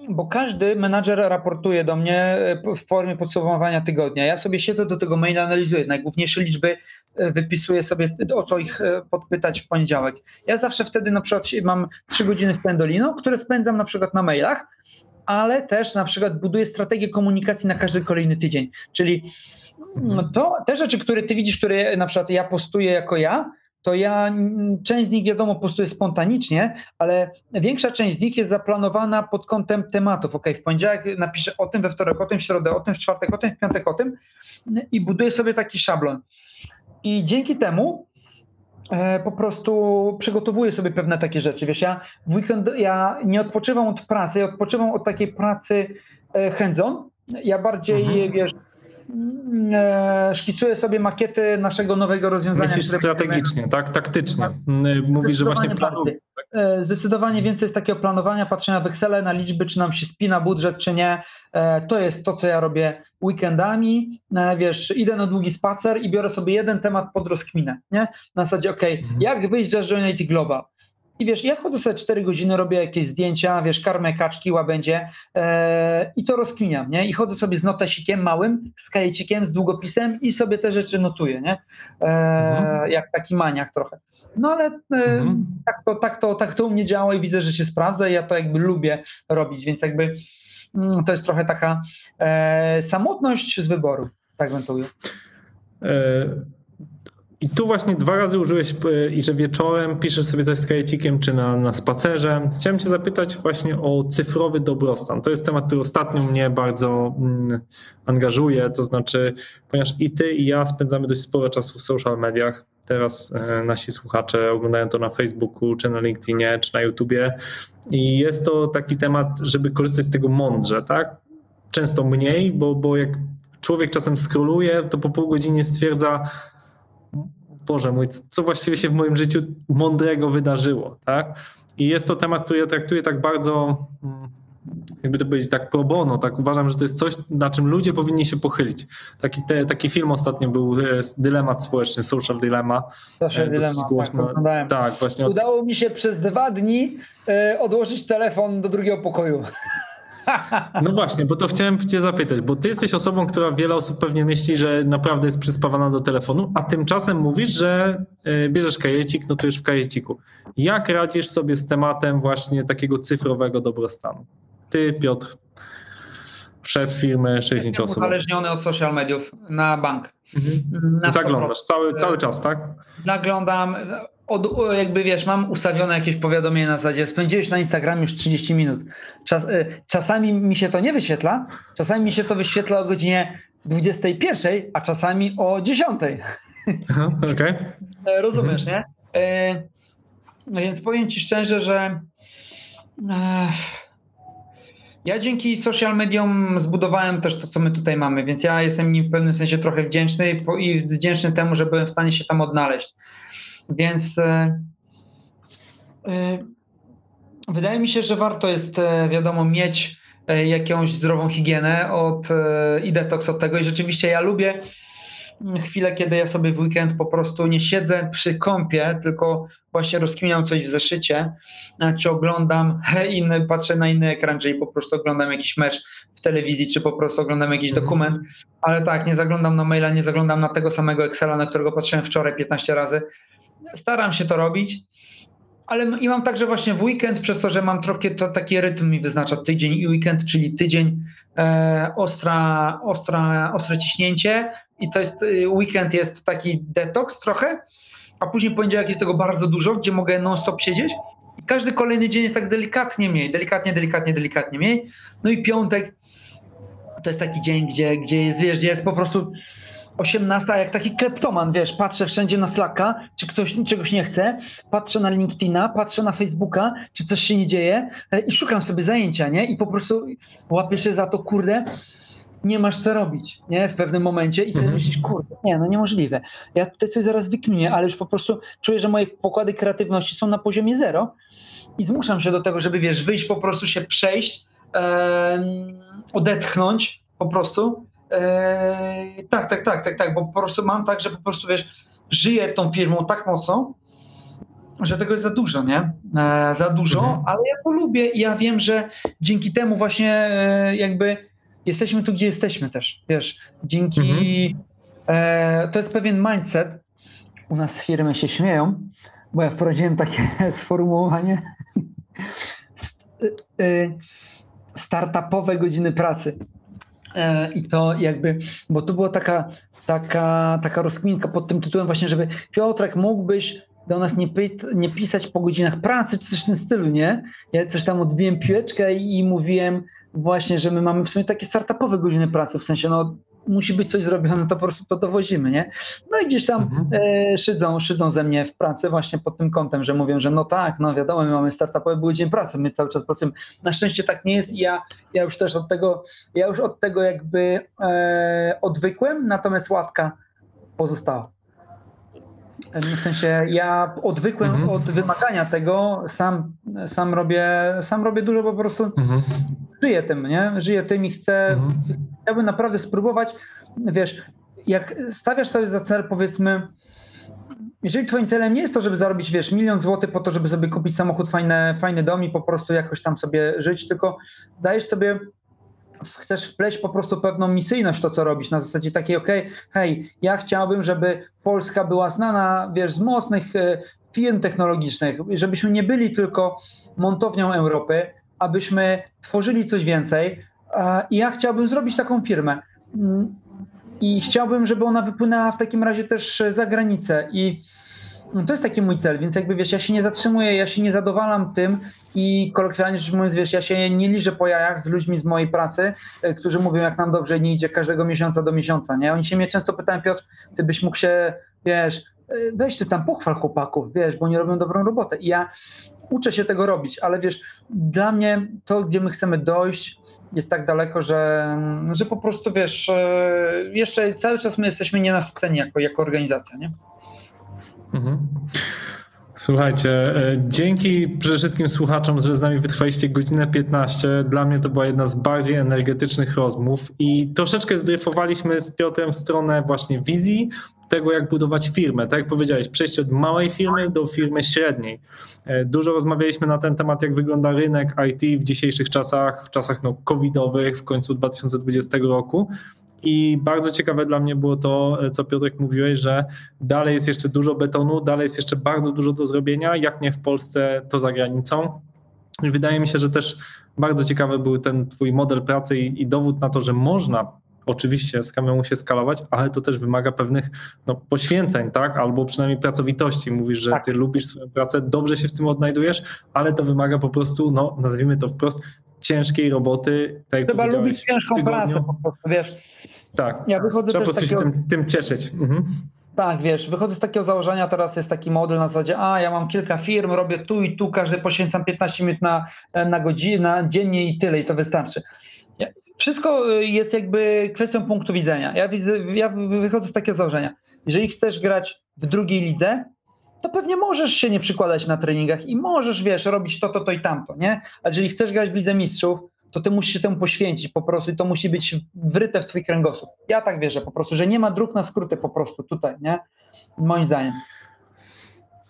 bo każdy menadżer raportuje do mnie e, w formie podsumowania tygodnia. Ja sobie siedzę do tego maila, analizuję najgłówniejsze liczby, e, wypisuję sobie o co ich e, podpytać w poniedziałek. Ja zawsze wtedy na przykład mam trzy godziny w Pendolino, które spędzam na przykład na mailach, ale też na przykład buduję strategię komunikacji na każdy kolejny tydzień. Czyli no to te rzeczy, które ty widzisz, które na przykład ja postuję jako ja, to ja mm, część z nich wiadomo po prostu jest spontanicznie, ale większa część z nich jest zaplanowana pod kątem tematów. Ok, w poniedziałek napiszę o tym, we wtorek o tym, w środę o tym, w czwartek o tym, w piątek o tym i buduję sobie taki szablon. I dzięki temu po prostu przygotowuję sobie pewne takie rzeczy. Wiesz, ja w weekend ja nie odpoczywam od pracy, ja odpoczywam od takiej pracy e, hands-on. Ja bardziej, Mhm. wiesz, mm, e, szkicuję sobie makiety naszego nowego rozwiązania. Myślisz strategicznie, tak? Taktycznie. Mm, Mówisz, że właśnie. E, Zdecydowanie więcej jest takiego planowania, patrzenia w Excel, na liczby, czy nam się spina budżet, czy nie. E, To jest to, co ja robię weekendami. E, Wiesz, idę na długi spacer i biorę sobie jeden temat pod rozkminę, nie? Na zasadzie, ok, Mhm. jak wyjść z Unity Global? I wiesz, ja chodzę sobie 4 godziny, robię jakieś zdjęcia, wiesz, karmę kaczki, łabędzie e, i to rozkminiam, nie? I chodzę sobie z notesikiem małym, z kajecikiem, z długopisem i sobie te rzeczy notuję, nie? E, Mhm. Jak taki maniak trochę. No ale e, Mhm. tak, to, tak, to, tak to u mnie działa i widzę, że się sprawdza i ja to jakby lubię robić, więc jakby mm, to jest trochę taka samotność z wyboru, tak bym to ujął. I tu właśnie dwa razy użyłeś, e, i że wieczorem piszesz sobie coś z czy na, na spacerze. Chciałem Cię zapytać właśnie o cyfrowy dobrostan. To jest temat, który ostatnio mnie bardzo mm, angażuje, to znaczy, ponieważ i Ty, i ja spędzamy dość sporo czasu w social mediach. Teraz e, nasi słuchacze oglądają to na Facebooku, czy na LinkedInie, czy na YouTubie. I jest to taki temat, żeby korzystać z tego mądrze, tak? Często mniej, bo, bo jak człowiek czasem skroluje, to po pół godziny stwierdza, Boże mój, co właściwie się w moim życiu mądrego wydarzyło, tak? I jest to temat, który ja traktuję tak bardzo, mm, jakby to powiedzieć, tak pro bono, tak uważam, że to jest coś, na czym ludzie powinni się pochylić. Taki, te, taki film ostatnio był, e, dylemat społeczny, social dilemma. Proszę E, dylemat, tak, głośno. oglądałem. Tak, właśnie. Udało mi się przez dwa dni e, odłożyć telefon do drugiego pokoju. No właśnie, bo to chciałem cię zapytać, bo ty jesteś osobą, która wiele osób pewnie myśli, że naprawdę jest przyspawana do telefonu, a tymczasem mówisz, że e, bierzesz kajecik, no to już w kajeciku. Jak radzisz sobie z tematem właśnie takiego cyfrowego dobrostanu? Ty, Piotr, szef firmy 60 Jestem osób. uzależniony od social mediów na bank. Mhm. Na 100%. Zaglądasz cały, cały czas, tak? Zaglądam, od, jakby wiesz, mam ustawione jakieś powiadomienie na zasadzie spędziłeś na Instagramie już 30 minut. Czas, y, czasami mi się to nie wyświetla, czasami mi się to wyświetla o godzinie 21, a czasami o 10. Aha, Okej. E, Rozumiesz, nie? E, No więc powiem Ci szczerze, że e, ja dzięki social mediom zbudowałem też to, co my tutaj mamy, więc ja jestem im w pewnym sensie trochę wdzięczny i wdzięczny temu, że byłem w stanie się tam odnaleźć. Więc e, e, wydaje mi się, że warto jest, e, wiadomo, mieć jakąś zdrową higienę od, i detoks od tego. I rzeczywiście ja lubię chwilę, kiedy ja sobie w weekend po prostu nie siedzę przy kąpie, tylko właśnie rozkminiam coś w zeszycie, czy oglądam inny, patrzę na inny ekran, czyli po prostu oglądam jakiś mecz w telewizji, czy po prostu oglądam jakiś Mhm. dokument, ale tak, nie zaglądam na maila, nie zaglądam na tego samego Excela, na którego patrzyłem wczoraj 15 razy. Staram się to robić, ale m- i mam także właśnie w weekend, przez to, że mam trochę to, taki rytm mi wyznacza tydzień i weekend, czyli tydzień e, ostra, ostra, ostre ciśnięcie i to jest, y, weekend jest taki detoks trochę, a później poniedziałek jest tego bardzo dużo, gdzie mogę non-stop siedzieć i każdy kolejny dzień jest tak delikatnie mniej, delikatnie, delikatnie, delikatnie mniej. No i piątek to jest taki dzień, gdzie, gdzie jest, wiesz, gdzie jest po prostu 18, jak taki kleptoman, wiesz, patrzę wszędzie na Slacka, czy ktoś czegoś nie chce, patrzę na LinkedIna, patrzę na Facebooka, czy coś się nie dzieje e, i szukam sobie zajęcia, nie? I po prostu łapię się za to, kurde, nie masz co robić, nie? W pewnym momencie i sobie Mhm. myślisz, kurde, nie, no niemożliwe. Ja tutaj coś zaraz wykminię, ale już po prostu czuję, że moje pokłady kreatywności są na poziomie zero i zmuszam się do tego, żeby, wiesz, wyjść, po prostu się przejść, odetchnąć po prostu. Eee, tak, tak, tak, tak, tak, bo po prostu mam tak, że po prostu, wiesz, żyję tą firmą tak mocno, że tego jest za dużo, nie? E, za dużo, Mhm. ale ja to lubię i ja wiem, że dzięki temu właśnie e, jakby jesteśmy tu, gdzie jesteśmy też, wiesz, dzięki, e, to jest pewien mindset, u nas w firmie się śmieją, bo ja wprowadziłem takie sformułowanie e, e, startupowe godziny pracy. E, I to jakby, bo tu była taka, taka, taka rozkminka pod tym tytułem właśnie, żeby Piotrek mógłbyś do nas nie, nie pisać po godzinach pracy czy coś w tym stylu, nie? Ja coś tam odbiłem piłeczkę i mówiłem właśnie, że my mamy w sumie takie startupowe godziny pracy, w sensie no musi być coś zrobione, to po prostu to dowozimy, nie? No i gdzieś tam Mhm. e, szydzą, szydzą ze mnie w pracy właśnie pod tym kątem, że mówią, że no tak, no wiadomo, my mamy startupowe godziny pracy, my cały czas pracujemy. Na szczęście tak nie jest i ja, ja już też od tego, ja już od tego jakby e, odwykłem, natomiast łatka pozostała. W sensie ja odwykłem Mhm. od wymagania tego, sam, sam, robię, sam robię dużo, po prostu Mhm. żyję tym, nie? Żyję tym i chcę, Mhm. Chciałbym naprawdę spróbować, wiesz, jak stawiasz sobie za cel, powiedzmy, jeżeli twoim celem nie jest to, żeby zarobić, wiesz, milion złotych po to, żeby sobie kupić samochód, fajny, fajny dom i po prostu jakoś tam sobie żyć, tylko dajesz sobie, chcesz wpleść po prostu pewną misyjność w to, co robisz, na zasadzie takiej, okej, hej, ja chciałbym, żeby Polska była znana, wiesz, z mocnych e, firm technologicznych, żebyśmy nie byli tylko montownią Europy, abyśmy tworzyli coś więcej i ja chciałbym zrobić taką firmę. Mm, I chciałbym, żeby ona wypłynęła w takim razie też za granicę. I no, to jest taki mój cel, więc jakby wiesz, ja się nie zatrzymuję, ja się nie zadowalam tym i kolokwialnie rzecz mówiąc, wiesz, ja się nie liżę po jajach z ludźmi z mojej pracy, e, którzy mówią, jak nam dobrze nie idzie każdego miesiąca do miesiąca, nie? Oni się mnie często pytają, Piotr, ty byś mógł się, wiesz, e, weź ty tam pochwal chłopaków, wiesz, bo oni robią dobrą robotę. I ja uczę się tego robić, ale wiesz, dla mnie to, gdzie my chcemy dojść, jest tak daleko, że, że po prostu wiesz, e, jeszcze cały czas my jesteśmy nienasyceni jako, jako organizacja, nie? Mhm. Słuchajcie, e, dzięki przede wszystkim słuchaczom, że z nami wytrwaliście godzinę 15. Dla mnie to była jedna z bardziej energetycznych rozmów i troszeczkę zdryfowaliśmy z Piotrem w stronę właśnie wizji tego, jak budować firmę. Tak jak powiedziałeś, przejście od małej firmy do firmy średniej. E, Dużo rozmawialiśmy na ten temat, jak wygląda rynek IT w dzisiejszych czasach, w czasach no, covidowych, w końcu 2020 roku. I bardzo ciekawe dla mnie było to, co Piotrek mówiłeś, że dalej jest jeszcze dużo betonu, dalej jest jeszcze bardzo dużo do zrobienia, jak nie w Polsce, to za granicą. I wydaje mi się, że też bardzo ciekawy był ten twój model pracy i, i dowód na to, że można oczywiście samemu się skalować, ale to też wymaga pewnych no, poświęceń, tak? Albo przynajmniej pracowitości. Mówisz, że Tak. ty lubisz swoją pracę, dobrze się w tym odnajdujesz, ale to wymaga po prostu, no nazwijmy to wprost, ciężkiej roboty. Tak Trzeba lubić ciężką tygodniu. pracę po prostu, wiesz. Tak. Ja wychodzę Trzeba po prostu się takiego, tym, tym cieszyć. Mhm. tak, wiesz, wychodzę z takiego założenia, teraz jest taki model na zasadzie, a ja mam kilka firm, robię tu i tu, każdy poświęcam 15 minut na, na godzinę, na dziennie i tyle i to wystarczy. Wszystko y, jest jakby kwestią punktu widzenia. Ja, widzę, ja wychodzę z takiego założenia. Jeżeli chcesz grać w drugiej lidze, to pewnie możesz się nie przykładać na treningach i możesz, wiesz, robić to, to, to i tamto, nie? A jeżeli chcesz grać w lidze mistrzów, to ty musisz się temu poświęcić po prostu i to musi być wryte w twój kręgosłup. Ja tak wierzę po prostu, że nie ma dróg na skróty po prostu tutaj, nie? Moim zdaniem.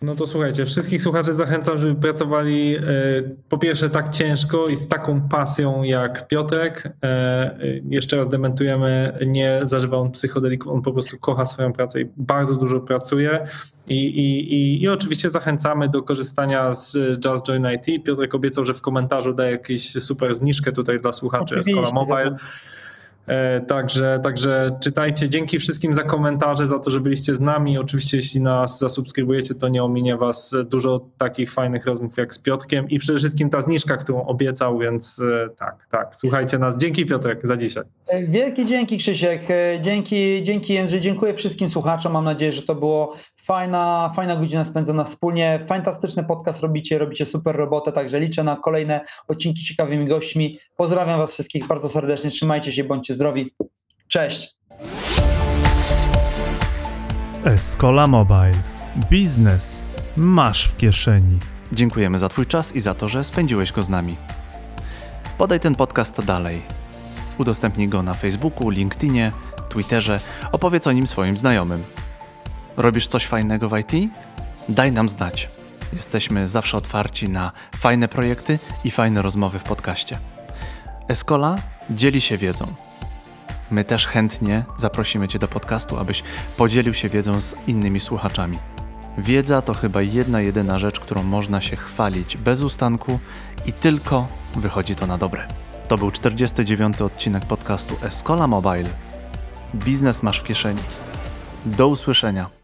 No to słuchajcie, wszystkich słuchaczy zachęcam, żeby pracowali e, po pierwsze tak ciężko i z taką pasją jak Piotrek. E, e, Jeszcze raz dementujemy, nie zażywa on psychodelików, on po prostu kocha swoją pracę i bardzo dużo pracuje. I, i, i, i oczywiście zachęcamy do korzystania z Just Join IT. Piotrek obiecał, że w komentarzu da jakąś super zniżkę tutaj dla słuchaczy Escola Mobile. E, Także, także czytajcie. Dzięki wszystkim za komentarze, za to, że byliście z nami. Oczywiście, jeśli nas zasubskrybujecie, to nie ominie Was dużo takich fajnych rozmów jak z Piotrkiem i przede wszystkim ta zniżka, którą obiecał, więc e, tak, tak. Słuchajcie nas. Dzięki Piotrek za dzisiaj. E, Wielkie dzięki Krzysiek, dzięki, dzięki Jędrzej, dziękuję wszystkim słuchaczom, mam nadzieję, że to było fajna, fajna godzina spędzona wspólnie, fantastyczny podcast robicie, robicie super robotę, także liczę na kolejne odcinki z ciekawymi gośćmi, pozdrawiam Was wszystkich bardzo serdecznie, trzymajcie się, bądźcie zdrowi, cześć! Escola Mobile. Biznes masz w kieszeni. Dziękujemy za Twój czas i za to, że spędziłeś go z nami. Podaj ten podcast dalej. Udostępnij go na Facebooku, LinkedInie, Twitterze, opowiedz o nim swoim znajomym. Robisz coś fajnego w IT? Daj nam znać. Jesteśmy zawsze otwarci na fajne projekty i fajne rozmowy w podcaście. Escola dzieli się wiedzą. My też chętnie zaprosimy Cię do podcastu, abyś podzielił się wiedzą z innymi słuchaczami. Wiedza to chyba jedna jedyna rzecz, którą można się chwalić bez ustanku i tylko wychodzi to na dobre. To był 49. odcinek podcastu Escola Mobile. Biznes masz w kieszeni. Do usłyszenia.